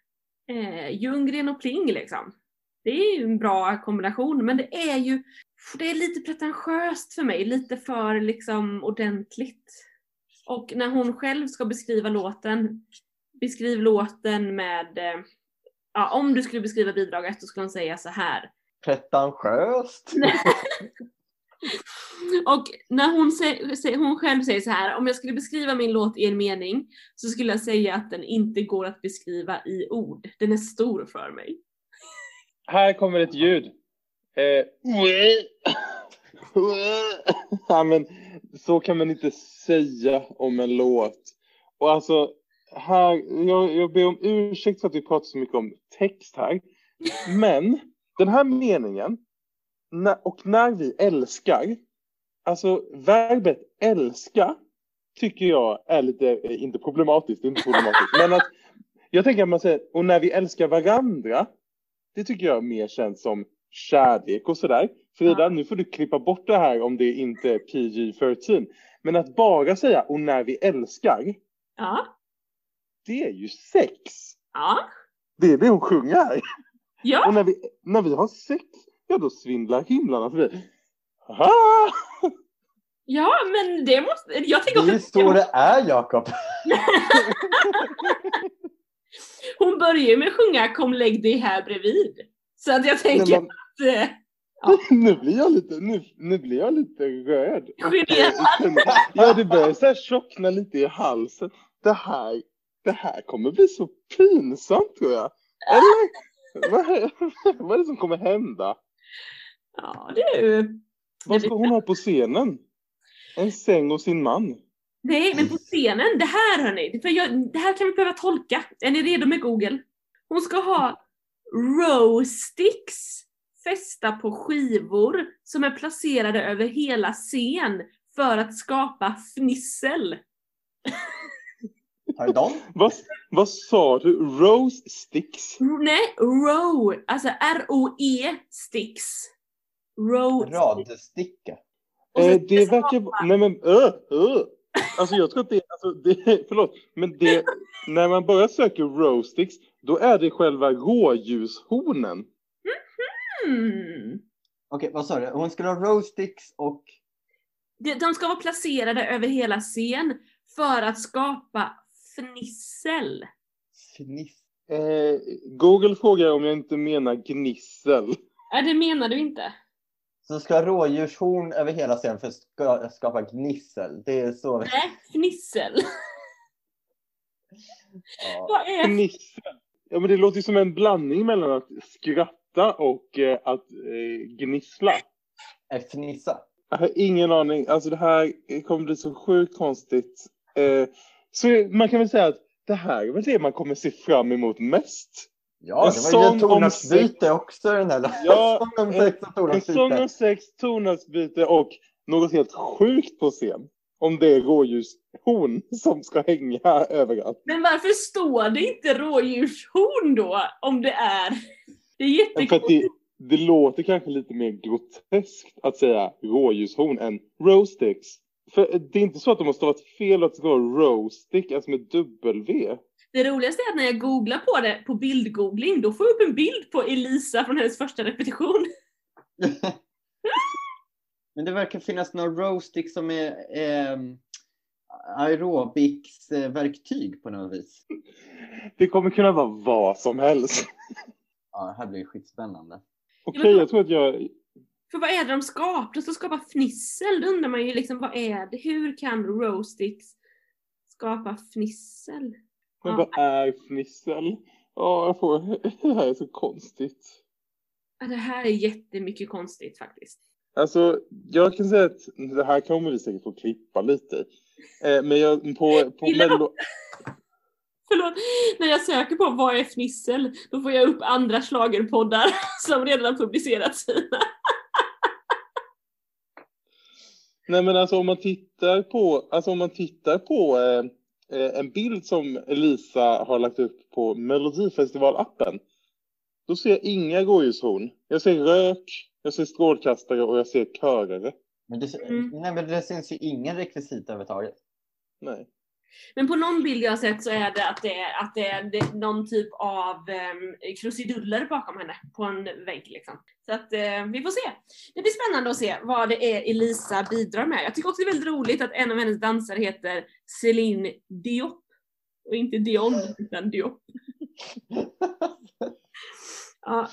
Eh, Ljunggren och Pling liksom. Det är ju en bra kombination men det är ju det är lite pretentiöst för mig, lite för liksom ordentligt. Och när hon själv ska beskriva låten, beskriv låten med, eh, ja om du skulle beskriva bidraget så skulle hon säga så här. Pretentiöst. Och när hon, sä- sä- hon själv säger så här, om jag skulle beskriva min låt i en mening så skulle jag säga att den inte går att beskriva i ord. Den är stor för mig. Här kommer ett ljud. Eh, ja, men, så kan man inte säga om en låt. Och alltså, här, jag, jag ber om ursäkt för att vi pratar så mycket om text här. Men den här meningen, och när vi älskar, alltså verbet älska tycker jag är lite, eh, inte problematiskt, inte problematiskt, men att jag tänker att man säger, och när vi älskar varandra, det tycker jag mer känns som kärlek och sådär. Frida, Ja. nu får du klippa bort det här om det inte är PG-13. Men att bara säga och när vi älskar, Ja, det är ju sex. ja, Det är det hon sjunger här. Och ja, när vi, när vi har sex, ja då svindlar himlarna förbi. Aha! ja men det måste, jag tänker Det är så det är Jakob. hon börjar ju med att sjunga Kom lägg dig här bredvid. Så att jag tänker Nej, men, att, eh, nu blir jag lite, nu, nu blir jag lite röd. Och, ja, det börjar så här tjockna lite i halsen. Det här, det här kommer bli så pinsamt tror jag. Eller? Vad, vad är det som kommer hända? ja ju, Vad ska hon ha på scenen? En säng och sin man. nej men på scenen, det här hörni, för jag, det här kan vi behöva tolka. Är ni redo med Google? Hon ska ha row-sticks fästa på skivor som är placerade över hela scen för att skapa fnissel. Pardon? Vad, vad sa du? Rose sticks? Nej, row, alltså R-O-E sticks. Row Radsticka. Eh, det verkar... Nej men... Uh, uh. Alltså jag tror att det... Alltså, det förlåt. Men det... När man bara söker rose sticks, då är det själva rådjurshornen. Hmm. Okej, vad sa du? Hon skulle ha rose-sticks och... De ska vara placerade över hela scen för att skapa fnissel. Fniss. Eh, Google frågar om jag inte menar gnissel. Ja, det menar du inte. Så ska rådjurshorn över hela scenen för att ska, skapa gnissel. Det är så... Nej, fnissel. Ja. Vad är Gnissel. Ja men det låter ju som en blandning mellan att skratta och eh, att eh, gnissla. Äh, Fnissa. Jag har ingen aning. Alltså det här kommer bli så sjukt konstigt. Eh, så man kan väl säga att det här är väl det man kommer se fram emot mest. Ja, En det var ju sång ett om tonartsbyte också den här Ja, Sång om sex och En sång om sex, tonartsbyte och något helt sjukt på scen. om det är rådjurshorn som ska hänga överallt. Men varför står det inte rådjurshorn då? Om det är... Det är jättekonstigt. det, det låter kanske lite mer groteskt att säga rådjurshorn än rowsticks. För det är inte så att de måste ha ett fel att det ska vara rowstick, alltså med W. Det roligaste är att när jag googlar på det på bildgoogling, då får jag upp en bild på Elisa från hennes första repetition. Men det verkar finnas någon roastic som är eh, aerobics-verktyg på något vis. Det kommer kunna vara vad som helst. Ja, det här blir skitspännande. Okej, jag tror att jag... För vad är det de skapar? De ska skapa fnissel. Då undrar man ju liksom vad är det? Hur kan roastix skapa fnissel? Men vad är fnissel? Ja, jag får... Det här är så konstigt. Ja, Det här är jättemycket konstigt faktiskt. Alltså, jag kan säga att det här kommer vi säkert få klippa lite. Eh, men jag, på, på Mello... Förlåt, när jag söker på vad är fnissel, då får jag upp andra schlagerpoddar som redan har publicerat sina. Nej men alltså om man tittar på, alltså om man tittar på eh, eh, en bild som Elisa har lagt upp på Melodifestivalappen. Då ser jag inga rådjurshorn. Jag ser rök, jag ser strålkastare och jag ser körare. Men det, Mm. nej, men det syns ju ingen rekvisit överhuvudtaget. Nej. Men på någon bild jag sett så är det att det är, att det är, någon typ av um, krusiduller bakom henne på en vägg liksom. Så att eh, vi får se. Det blir spännande att se vad det är Elisa bidrar med. Jag tycker också det är väldigt roligt att en av hennes dansare heter Céline Diop. Och inte Dion, utan Diop. Ja.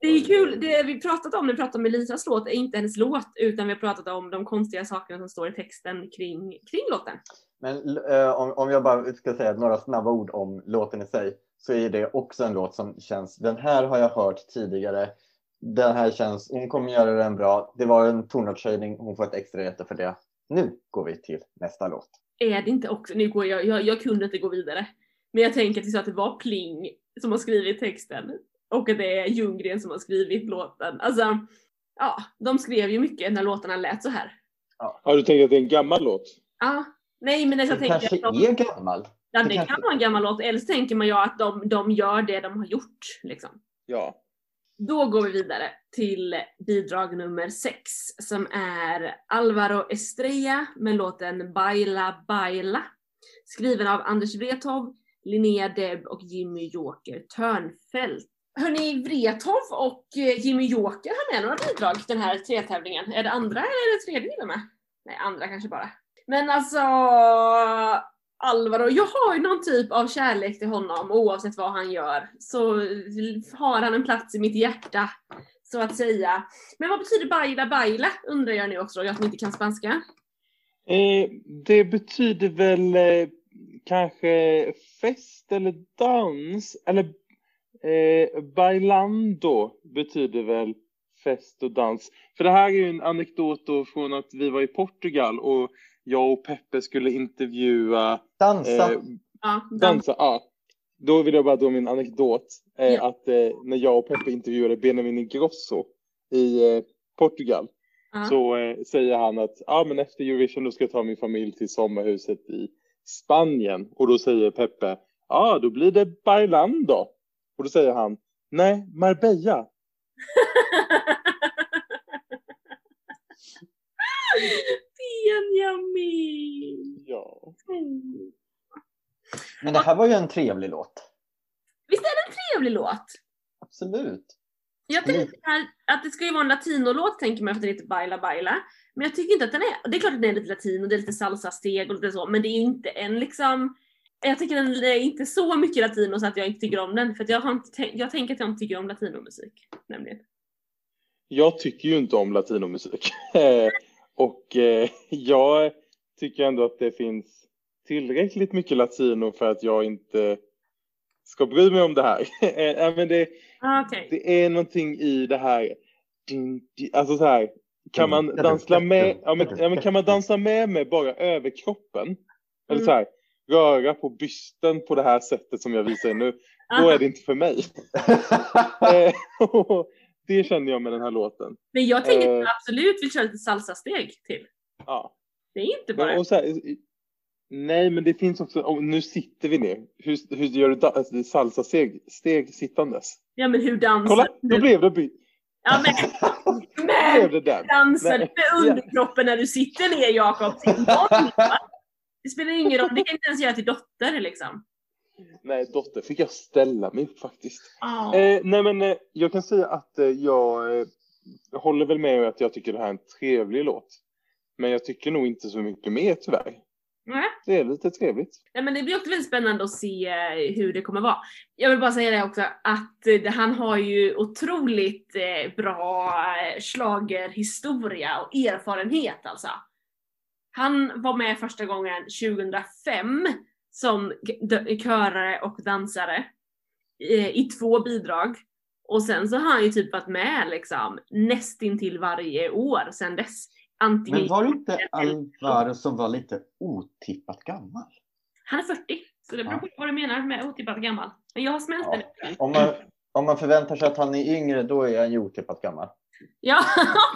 Det är kul, det vi pratat om när vi pratat om Elisas låt är inte hennes låt utan vi har pratat om de konstiga sakerna som står i texten kring, kring låten. Men eh, om, om jag bara ska säga några snabba ord om låten i sig så är det också en låt som känns, den här har jag hört tidigare. Den här känns, hon kommer göra den bra. Det var en tonartshöjning, hon får ett extra rätte för det. Nu går vi till nästa låt. Är det inte också, nu går jag, jag, jag kunde inte gå vidare. Men jag tänker att att det var Pling som har skrivit texten och att det är Ljunggren som har skrivit låten. Alltså, ja, de skrev ju mycket när låtarna lät så här. Ja, du tänker att det är en gammal låt? Ja, nej men jag Den tänker kanske att de, är gammal. ja, det det kanske- kan vara en gammal låt, eller så tänker man ju att de, de gör det de har gjort. Liksom. Ja. Då går vi vidare till bidrag nummer sex som är Alvaro Estrella med låten Baila Baila. Skriven av Anders Wrethov, Linnea Deb och Jimmy Joker Törnfält. Hörni, Wrethov och eh, Jimmy Joker har med några bidrag den här tretävlingen. Är det andra eller är det tredje ni med? Nej, andra kanske bara. Men alltså, Alvaro, jag har ju någon typ av kärlek till honom oavsett vad han gör. Så har han en plats i mitt hjärta, så att säga. Men vad betyder baila baila undrar jag nu också, jag som inte kan spanska. Eh, det betyder väl eh, kanske fest eller dans. Eller eh, bailando betyder väl fest och dans. För det här är ju en anekdot då från att vi var i Portugal och jag och Peppe skulle intervjua Dansa. eh, Ja, dans. dansa. Ja. Då vill jag bara dra min anekdot. Eh, Ja. Att eh, när jag och Peppe intervjuade Benjamin Ingrosso i eh, Portugal Ja. så eh, säger han att ah, men efter Eurovision då ska jag ta min familj till sommarhuset i Spanien. Och då säger Peppe, ja ah, då blir det Bailando. Och då säger han, nej Marbella. Benjamin! Ja. Mm. Men det här var ju en trevlig låt. Visst är det en trevlig låt? Absolut. Jag tänkte här att det ska ju vara en latinolåt tänker man för att det heter Baila Baila. Men jag tycker inte att den är, det är klart att den är lite latin och det är lite salsa-steg och lite så, men det är inte en liksom jag tycker den är inte så mycket latino så att jag inte tycker om den. För att jag, har inte, tänkt- jag tänker att jag inte tycker om latinomusik. Nämligen. Jag tycker ju inte om latinomusik. Och eh, jag tycker ändå att det finns tillräckligt mycket latino för att jag inte ska bry mig om det här. Ja, men det, Ah, Okej. det är någonting i det här. Alltså så här. Kan man dansa med, ja, men, ja, men kan man dansa med med bara överkroppen? Eller så här, röra på bysten på det här sättet som jag visar nu. Då är det inte för mig. Eh, det känner jag med den här låten. Men jag tänker att jag absolut vill köra lite salsa-steg till. Ja. Det är inte bara... Och så här, nej, men det finns också, och nu sitter vi ner. Hur, hur gör du alltså, salsa steg, steg sittandes? Ja men hur dansar Kolla, då du? blev det, by- Ja men, då men dansar du med underkroppen när du sitter ner Jakob? Det spelar ingen roll, det kan inte ens göra till dotter liksom. Nej, dotter fick jag ställa mig faktiskt. Ja. Eh, nej, men eh, jag kan säga att eh, jag eh, håller väl med att jag tycker det här är en trevlig låt. Men jag tycker nog inte så mycket mer tyvärr. Nej. Det är lite trevligt. Nej, men det blir också väldigt spännande att se eh, hur det kommer vara. Jag vill bara säga det också att eh, han har ju otroligt bra schlagerhistoria och erfarenhet alltså. Han var med första gången 2005 som körare och dansare eh, i två bidrag. Och sen så har han ju typ varit med liksom nästintill varje år sen dess. Antingen Men var det inte Alvaro som var lite otippat gammal? Han är 40, så det beror på vad du menar med otippat gammal. Men jag har smält Ja. det. Om man, om man förväntar sig att han är yngre, då är han ju otippat gammal. Ja,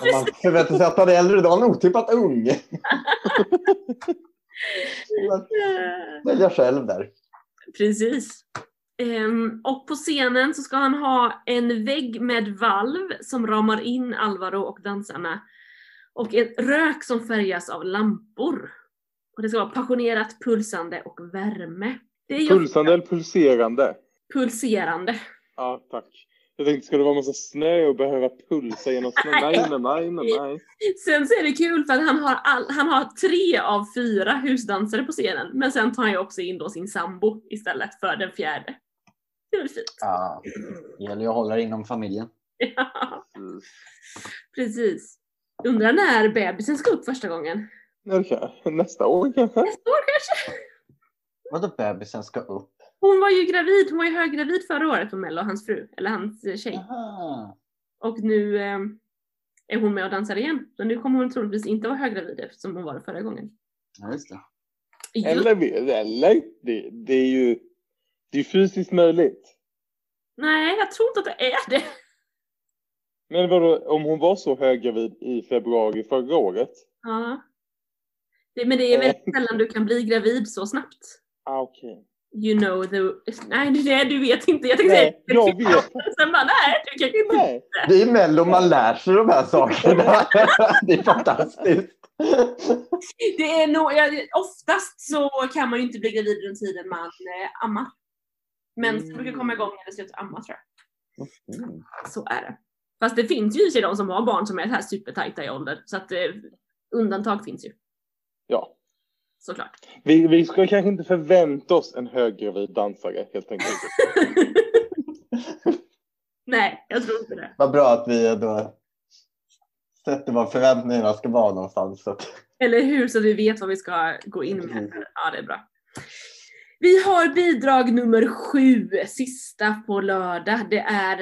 Om man förväntar sig att han är äldre, då är han otippat ung. Välja själv där. precis. Ehm, och på scenen så ska han ha en vägg med valv som ramar in Alvaro och dansarna. Och en rök som färgas av lampor. Och det ska vara passionerat, pulsande och värme. Det är ju Pulsande eller pulserande? pulserande. Ja, tack. Jag tänkte, ska det vara massa snö och behöva pulsa genom snö? Nej, nej, nej, nej, nej. Sen så är det kul för att han har, all, han har tre av fyra husdansare på scenen. Men sen tar han ju också in då sin sambo istället för den fjärde. Det är väl fint? Ja, det gäller ju att hålla det inom familjen. Ja, precis. Undrar när bebisen ska upp första gången? Nästa år kanske? Nästa år kanske? Vadå bebisen ska upp? Hon var ju gravid, hon var ju höggravid förra året på Mello, hans fru, eller hans eh, tjej. Aha. Och nu eh, är hon med och dansar igen. Så nu kommer hon troligtvis inte vara höggravid eftersom hon var det förra gången. Ja, just det. Just- Eller, eller det, det är ju det är fysiskt möjligt. Nej, jag tror inte att det är det. Men vadå, om hon var så höggravid i februari förra året? Ja. Det, men det är väldigt sällan du kan bli gravid så snabbt. Ah, okej. You know the... Nej, nej du vet inte. Jag tänkte Nej, säga... jag vet. Sen bara, nej, du kanske inte Nej. Det är Mello man lär sig de här sakerna. Det är fantastiskt. Det är nog, oftast så kan man ju inte bli gravid under tiden man eh, ammar. Men det brukar komma igång när det slutar amma tror jag. Mm. Så är det. Fast det finns ju i de som har barn som är så här supertajta i ålder. Så att eh, undantag finns ju. Ja. Såklart. Vi, vi ska kanske inte förvänta oss en höggravid dansare helt enkelt. Nej, jag tror inte det. Vad bra att vi då sätter var förväntningarna ska vara någonstans. Så att... Eller hur? Så vi vet vad vi ska gå in med. Mm. Ja, det är bra. Vi har bidrag nummer sju, sista på lördag. Det är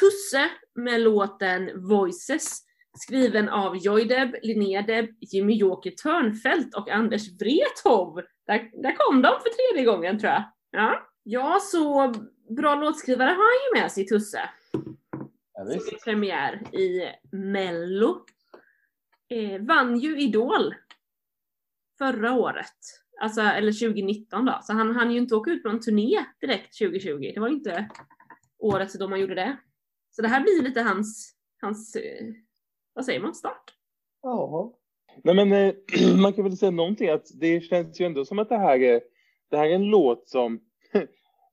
Tusse med låten Voices. Skriven av Joydeb, Linnea Deb, Jimmy Joker Törnfält och Anders Wrethov. Där, där kom de för tredje gången tror jag. Ja, ja så bra låtskrivare har han ju med sig Tusse. Ja, Som visst. är premiär i Mello. Eh, vann ju Idol förra året. Alltså, eller 2019 då. Så han hann ju inte åka ut på någon turné direkt 2020. Det var ju inte året då man gjorde det. Så det här blir lite hans, hans eh, vad säger man, start? Ja. Nej men eh, man kan väl säga någonting att det känns ju ändå som att det här är, det här är en låt som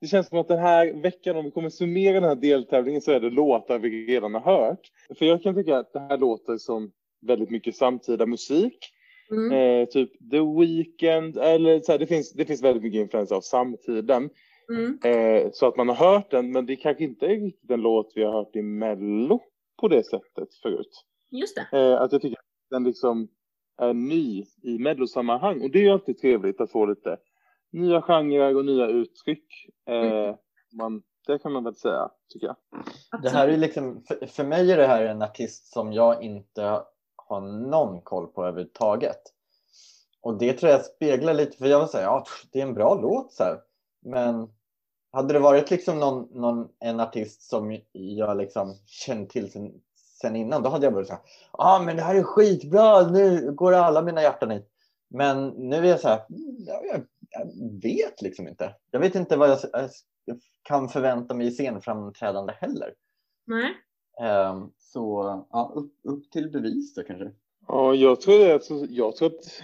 det känns som att den här veckan, om vi kommer summera den här deltävlingen så är det låtar vi redan har hört. För jag kan tycka att det här låter som väldigt mycket samtida musik. Mm. Eh, typ The Weeknd eller så här, det, finns, det finns väldigt mycket influenser av samtiden. Mm. Eh, så att man har hört den, men det kanske inte är riktigt en låt vi har hört i Mello på det sättet förut. Just det. Eh, att jag tycker att den liksom är ny i mellosammanhang. Och det är ju alltid trevligt att få lite nya genrer och nya uttryck. Eh, man, det kan man väl säga, tycker jag. Det här är liksom, för, för mig är det här en artist som jag inte har någon koll på överhuvudtaget. Och det tror jag speglar lite, för jag vill säga, ja, det är en bra låt så här. Men hade det varit liksom någon, någon, en artist som jag liksom känner till sen, sen innan, då hade jag varit så här, ja ah, men det här är skitbra, nu går alla mina hjärtan hit. Men nu är jag så här, jag, jag, jag vet liksom inte. Jag vet inte vad jag, jag kan förvänta mig i scenframträdande heller. Nej. Um, så ja, upp, upp till bevis då kanske. Ja, jag tror, alltså, jag tror att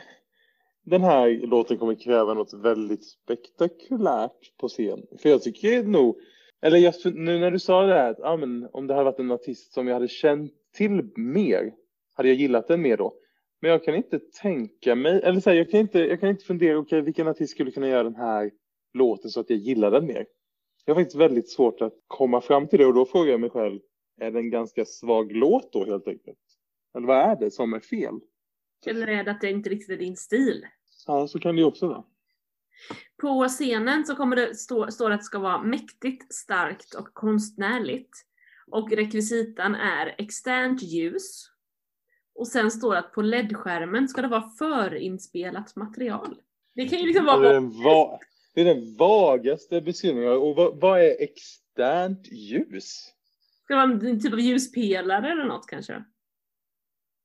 den här låten kommer kräva något väldigt spektakulärt på scen. För jag tycker nog, eller jag, nu när du sa det här, att ja, men, om det hade varit en artist som jag hade känt till mer, hade jag gillat den mer då. Men jag kan inte tänka mig, eller så här, jag, kan inte, jag kan inte fundera, okej okay, vilken artist skulle kunna göra den här låten så att jag gillar den mer. Jag har faktiskt väldigt svårt att komma fram till det och då frågar jag mig själv, är det en ganska svag låt då helt enkelt? Eller vad är det som är fel? Eller är det att det inte riktigt är din stil? Ja, så kan det ju också vara. På scenen så kommer det stå, står att det ska vara mäktigt, starkt och konstnärligt. Och rekvisitan är externt ljus. Och sen står det att på LED-skärmen ska det vara förinspelat material. Det kan ju liksom vara... Det är den, va det är den vagaste beskrivningen. Och vad, vad är externt ljus? Ska det vara en typ av ljuspelare eller något kanske?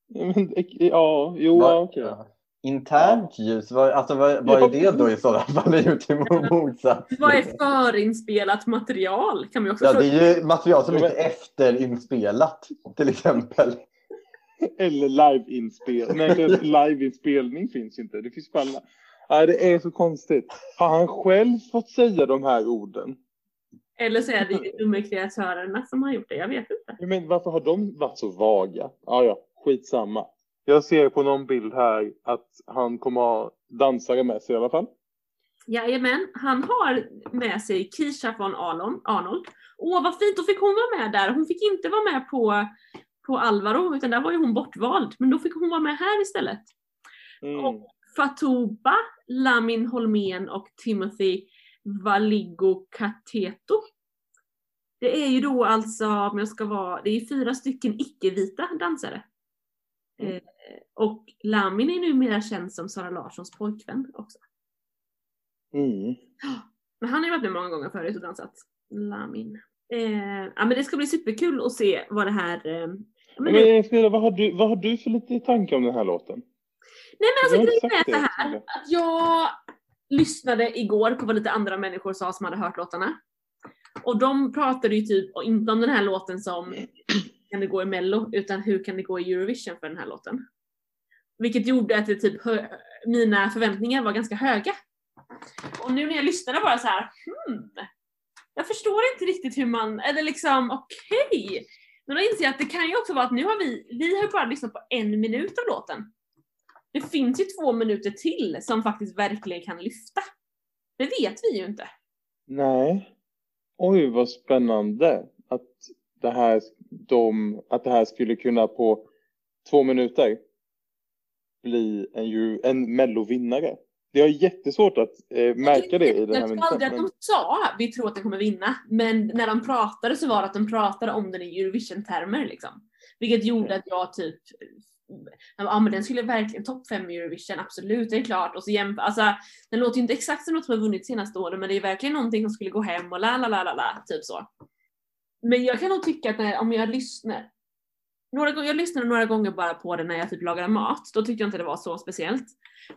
Ja, men, ja jo, Va? okej. Okay. Internt ljus, vad, alltså, vad, vad är det då i sådana fall? Motsats. Vad är förinspelat material? Kan vi också ja, det är ju material som inte är efterinspelat till exempel. Eller liveinspelning. Nej, liveinspelning finns inte. Det finns bara... Nej, det är så konstigt. Har han själv fått säga de här orden? Eller så är det de kreatörerna som har gjort det. Jag vet inte. Men varför har de varit så vaga? Ja, ja, skitsamma. Jag ser på någon bild här att han kommer ha dansare med sig i alla fall. Jajamän, han har med sig Kisha von Arnold. Åh vad fint, då fick hon vara med där. Hon fick inte vara med på, på Alvaro, utan där var ju hon bortvald. Men då fick hon vara med här istället. Mm. Och Fatouba, Lamin Holmén och Timothy Valigo Kateto. Det är ju då alltså, om jag ska vara, det är fyra stycken icke-vita dansare. Mm. Eh, och Lamin är numera känd som Sara Larssons pojkvän också. Mm. Men han har ju varit med många gånger förut och dansat. Lamin. Eh, ja men det ska bli superkul att se vad det här... Eh, men men, Frida, vad, har du, vad har du för lite tankar om den här låten? Nej men alltså grejen är så här att jag lyssnade igår på vad lite andra människor sa som hade hört låtarna. Och de pratade ju typ inte om den här låten som kan det gå i mello utan hur kan det gå i Eurovision för den här låten. Vilket gjorde att det typ mina förväntningar var ganska höga. Och nu när jag lyssnade bara så här, hmm, jag förstår inte riktigt hur man, eller liksom okej. Okay. Men då inser jag att det kan ju också vara att nu har vi, vi har bara lyssnat på en minut av låten. Det finns ju två minuter till som faktiskt verkligen kan lyfta. Det vet vi ju inte. Nej. Oj, vad spännande att det här, de, att det här skulle kunna på två minuter bli en, en mellovinnare. Det är jättesvårt att eh, märka det i den här Jag tror aldrig att de sa vi tror att den kommer vinna, men när de pratade så var det att de pratade om den i Eurovision-termer liksom. Vilket gjorde att jag typ ja men den skulle verkligen topp 5 i Eurovision, absolut det är klart. Och så jämför, alltså den låter ju inte exakt som något som har vunnit senaste åren men det är verkligen någonting som skulle gå hem och la la la la la, typ så. Men jag kan nog tycka att när, om jag lyssnar, några, jag lyssnade några gånger bara på den när jag typ lagade mat, då tyckte jag inte det var så speciellt.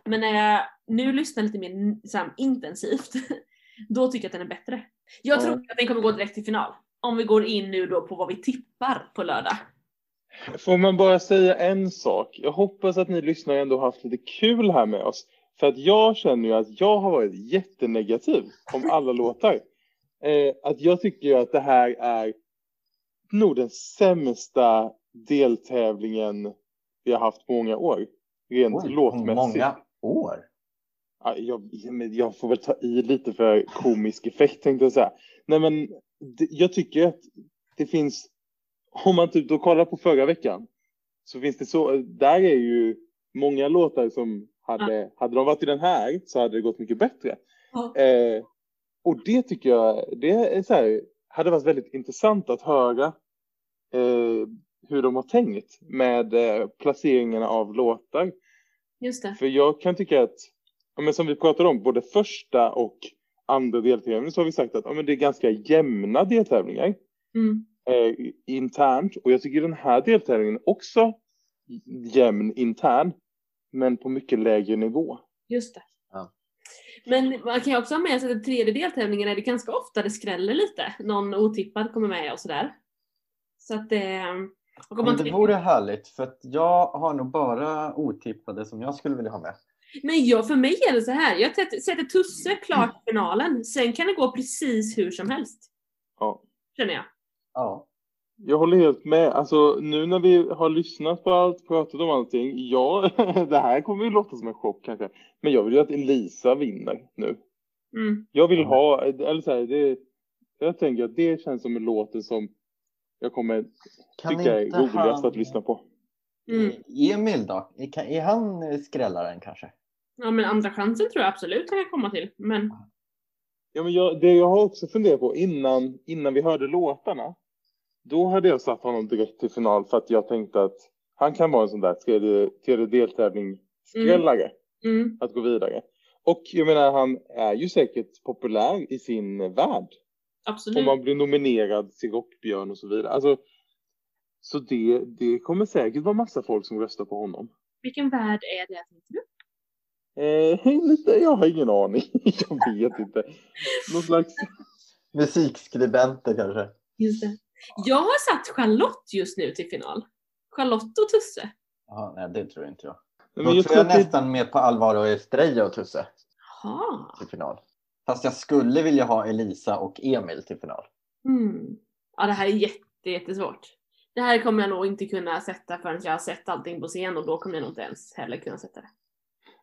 Men när jag nu lyssnar lite mer så här, intensivt, då tycker jag att den är bättre. Jag tror att den kommer gå direkt till final. Om vi går in nu då på vad vi tippar på lördag. Får man bara säga en sak? Jag hoppas att ni lyssnare ändå haft lite kul här med oss. För att jag känner ju att jag har varit jättenegativ om alla låtar. Eh, att jag tycker att det här är nog den sämsta deltävlingen vi har haft på många år. Rent Oj, låtmässigt. Många år? Ja, jag, jag, får väl ta i lite för komisk effekt tänkte jag säga. Nej men jag tycker att det finns om man typ då kollar på förra veckan så finns det så, där är ju många låtar som hade, ja. hade de varit i den här så hade det gått mycket bättre. Ja. Eh, och det tycker jag, det är så här, hade varit väldigt intressant att höra eh, hur de har tänkt med eh, placeringarna av låtar. Just det. För jag kan tycka att, ja, men som vi pratade om, både första och andra deltävlingen så har vi sagt att ja, men det är ganska jämna deltävlingar. Mm eh, internt och jag tycker den här deltävlingen också jämn intern. men på mycket lägre nivå. Just det. Men man kan ju också ha med sig att den tredje deltävlingen är det ganska ofta det skräller lite. Någon otippad kommer med och sådär. Så att det... Och om man Men det vore härligt för att jag har nog bara otippade som jag skulle vilja ha med. Men jag, för mig är det så här. jag sätter sätter Tusse klart i finalen. Sen kan det gå precis hur som helst. Ja. Känner jag. Ja. Jag håller helt med. Alltså nu när vi har lyssnat på allt, pratat om allting. Ja, det här kommer ju låta som en chock kanske. Men jag vill ju att Elisa vinner nu. Mm. Jag vill ha, eller så här, det, jag tänker att det känns som en låt som jag kommer Kan tycka är roligast han- att lyssna på. Mm. Emil då? Är, han skrällaren kanske? Ja men andra chansen tror jag absolut han kan komma till. Men Ja, men jag, det jag har också funderat på innan, innan vi hörde låtarna. Då hade jag satt honom direkt till final för att jag tänkte att han kan vara en sån där tredje, tredje deltävling skrällare mm, att gå vidare. Och jag menar han är ju säkert populär i sin värld. absolut. Om man blir nominerad till Rockbjörn och så vidare. Alltså, så det, det kommer säkert vara massa folk som röstar på honom. Vilken värld är det tänkte du? Eh, lite, jag har ingen aning. jag vet inte. Någon slags... Musikskribenter kanske? Just det. Jag har satt Charlotte just nu till final. Charlotte och Tusse. Ja, nej, det tror inte jag. Då Men jag tror jag det- nästan mer på Alvaro Estrella och Tusse Jaha. till final. Fast jag skulle vilja ha Elisa och Emil till final. Mm. Ja det här är jätte, jättesvårt. Det här kommer jag nog inte kunna sätta förrän jag har sett allting på scen och då kommer jag nog inte ens heller kunna sätta det.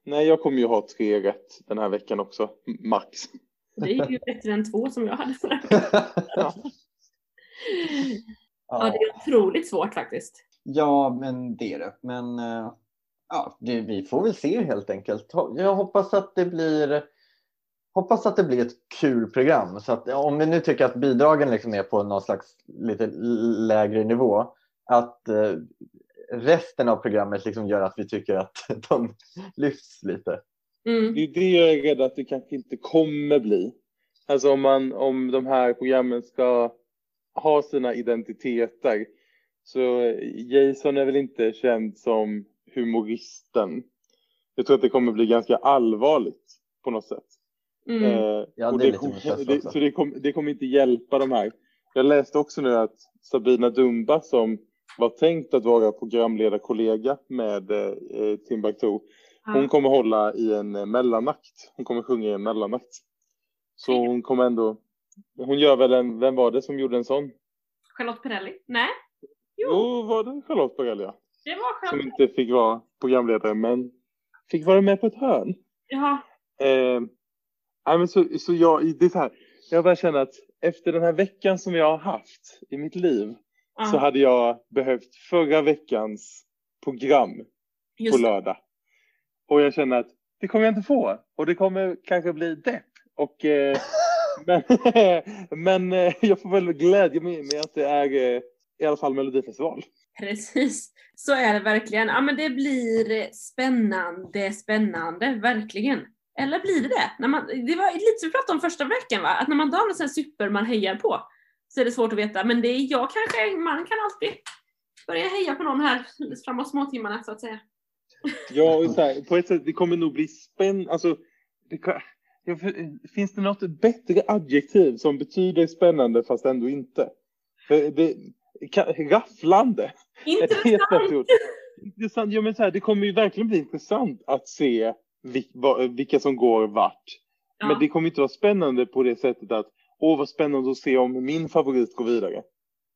Nej, jag kommer ju ha tre rätt den här veckan också. Max. Det är ju bättre än två som jag hade förra veckan. Ja. Ja det är otroligt svårt faktiskt. Ja, men det är det. Men eh, ja, det, vi får väl se helt enkelt. Jag hoppas att det blir Hoppas att det blir ett kul program. Så att, om vi nu tycker att bidragen liksom är på någon slags lite lägre nivå. Att eh, resten av programmet liksom gör att vi tycker att de lyfts lite. Mm. Det är det jag är rädd att det kanske inte kommer bli. Alltså om, man, om de här programmen ska ha sina identiteter. Så Jason är väl inte känd som humoristen. Jag tror att det kommer bli ganska allvarligt på något sätt. Mm. Eh, Ja, det är det, kom, det, så det, kom, det kommer inte hjälpa de här. Jag läste också nu att Sabina Dumba som var tänkt att vara programledarkollega med eh, Timbuktu. Hon kommer hålla i en eh, mellannakt. Hon kommer sjunga i en mellannakt. Så hon kommer ändå. Hon gör väl en. Vem var det som gjorde en sån? Charlotte Perrelli? Nej, Jo. Jo, var det Charlotte Borrelia? det var Som Charlotte. inte fick vara programledare men fick vara med på ett hörn. Jaha. Eh, nej, men så, så jag, det är så här, jag bara känner att efter den här veckan som jag har haft i mitt liv Ja, så hade jag behövt förra veckans program på just det. lördag. Och jag känner att det kommer jag inte få. Och det kommer kanske bli depp. Och, eh, men men eh, jag får väl glädja mig med att det är eh, i alla fall Melodifestival. Precis, så är det verkligen. Ja men det blir spännande, spännande, verkligen. Eller blir det det? När man, det var lite som vi pratade om första veckan va? Att när man har någon sån super man hejar på så är det svårt att veta. Men det är jag kanske, man kan alltid börja heja på någon här framåt småtimmarna så att säga. Ja, och så här, på ett sätt, det kommer nog bli spännande. Alltså, det, ja, för- finns det något bättre adjektiv som betyder spännande fast ändå inte? För det, kan, rafflande. Intressant! Intressant. Ja, men så här, det kommer ju verkligen bli intressant att se vilka som går vart. Men Ja. det kommer inte vara spännande på det sättet att åh vad spännande att se om min favorit går vidare.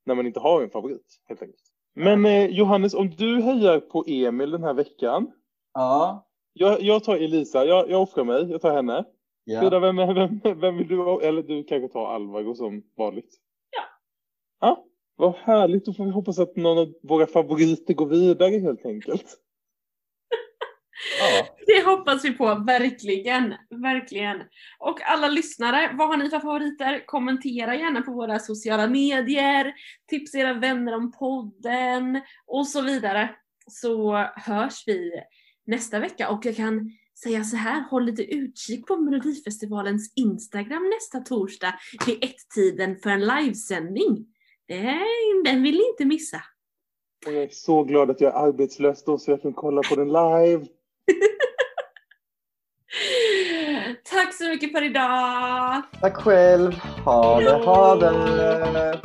När man inte har en favorit helt enkelt. Men eh, Johannes, om du hejar på Emil den här veckan. Ja, Jag, jag tar Elisa, jag, jag offrar mig, jag tar henne. Frida, ja. vem, vem, vem vill du? Eller du kanske tar Alvaro som vanligt. Ja. Ja, vad härligt. Då får vi hoppas att någon av våra favoriter går vidare helt enkelt. ja. Det hoppas vi på, verkligen. Verkligen. Och alla lyssnare, vad har ni för favoriter? Kommentera gärna på våra sociala medier, tipsa era vänner om podden och så vidare. Så hörs vi nästa vecka och jag kan säga så här, håll lite utkik på Melodifestivalens Instagram nästa torsdag vid ett-tiden för en livesändning. Den, den vill ni inte missa. Och jag är så glad att jag är arbetslös då så jag kan kolla på den live. Tack så mycket för idag! Tack själv. Ha det, ha det.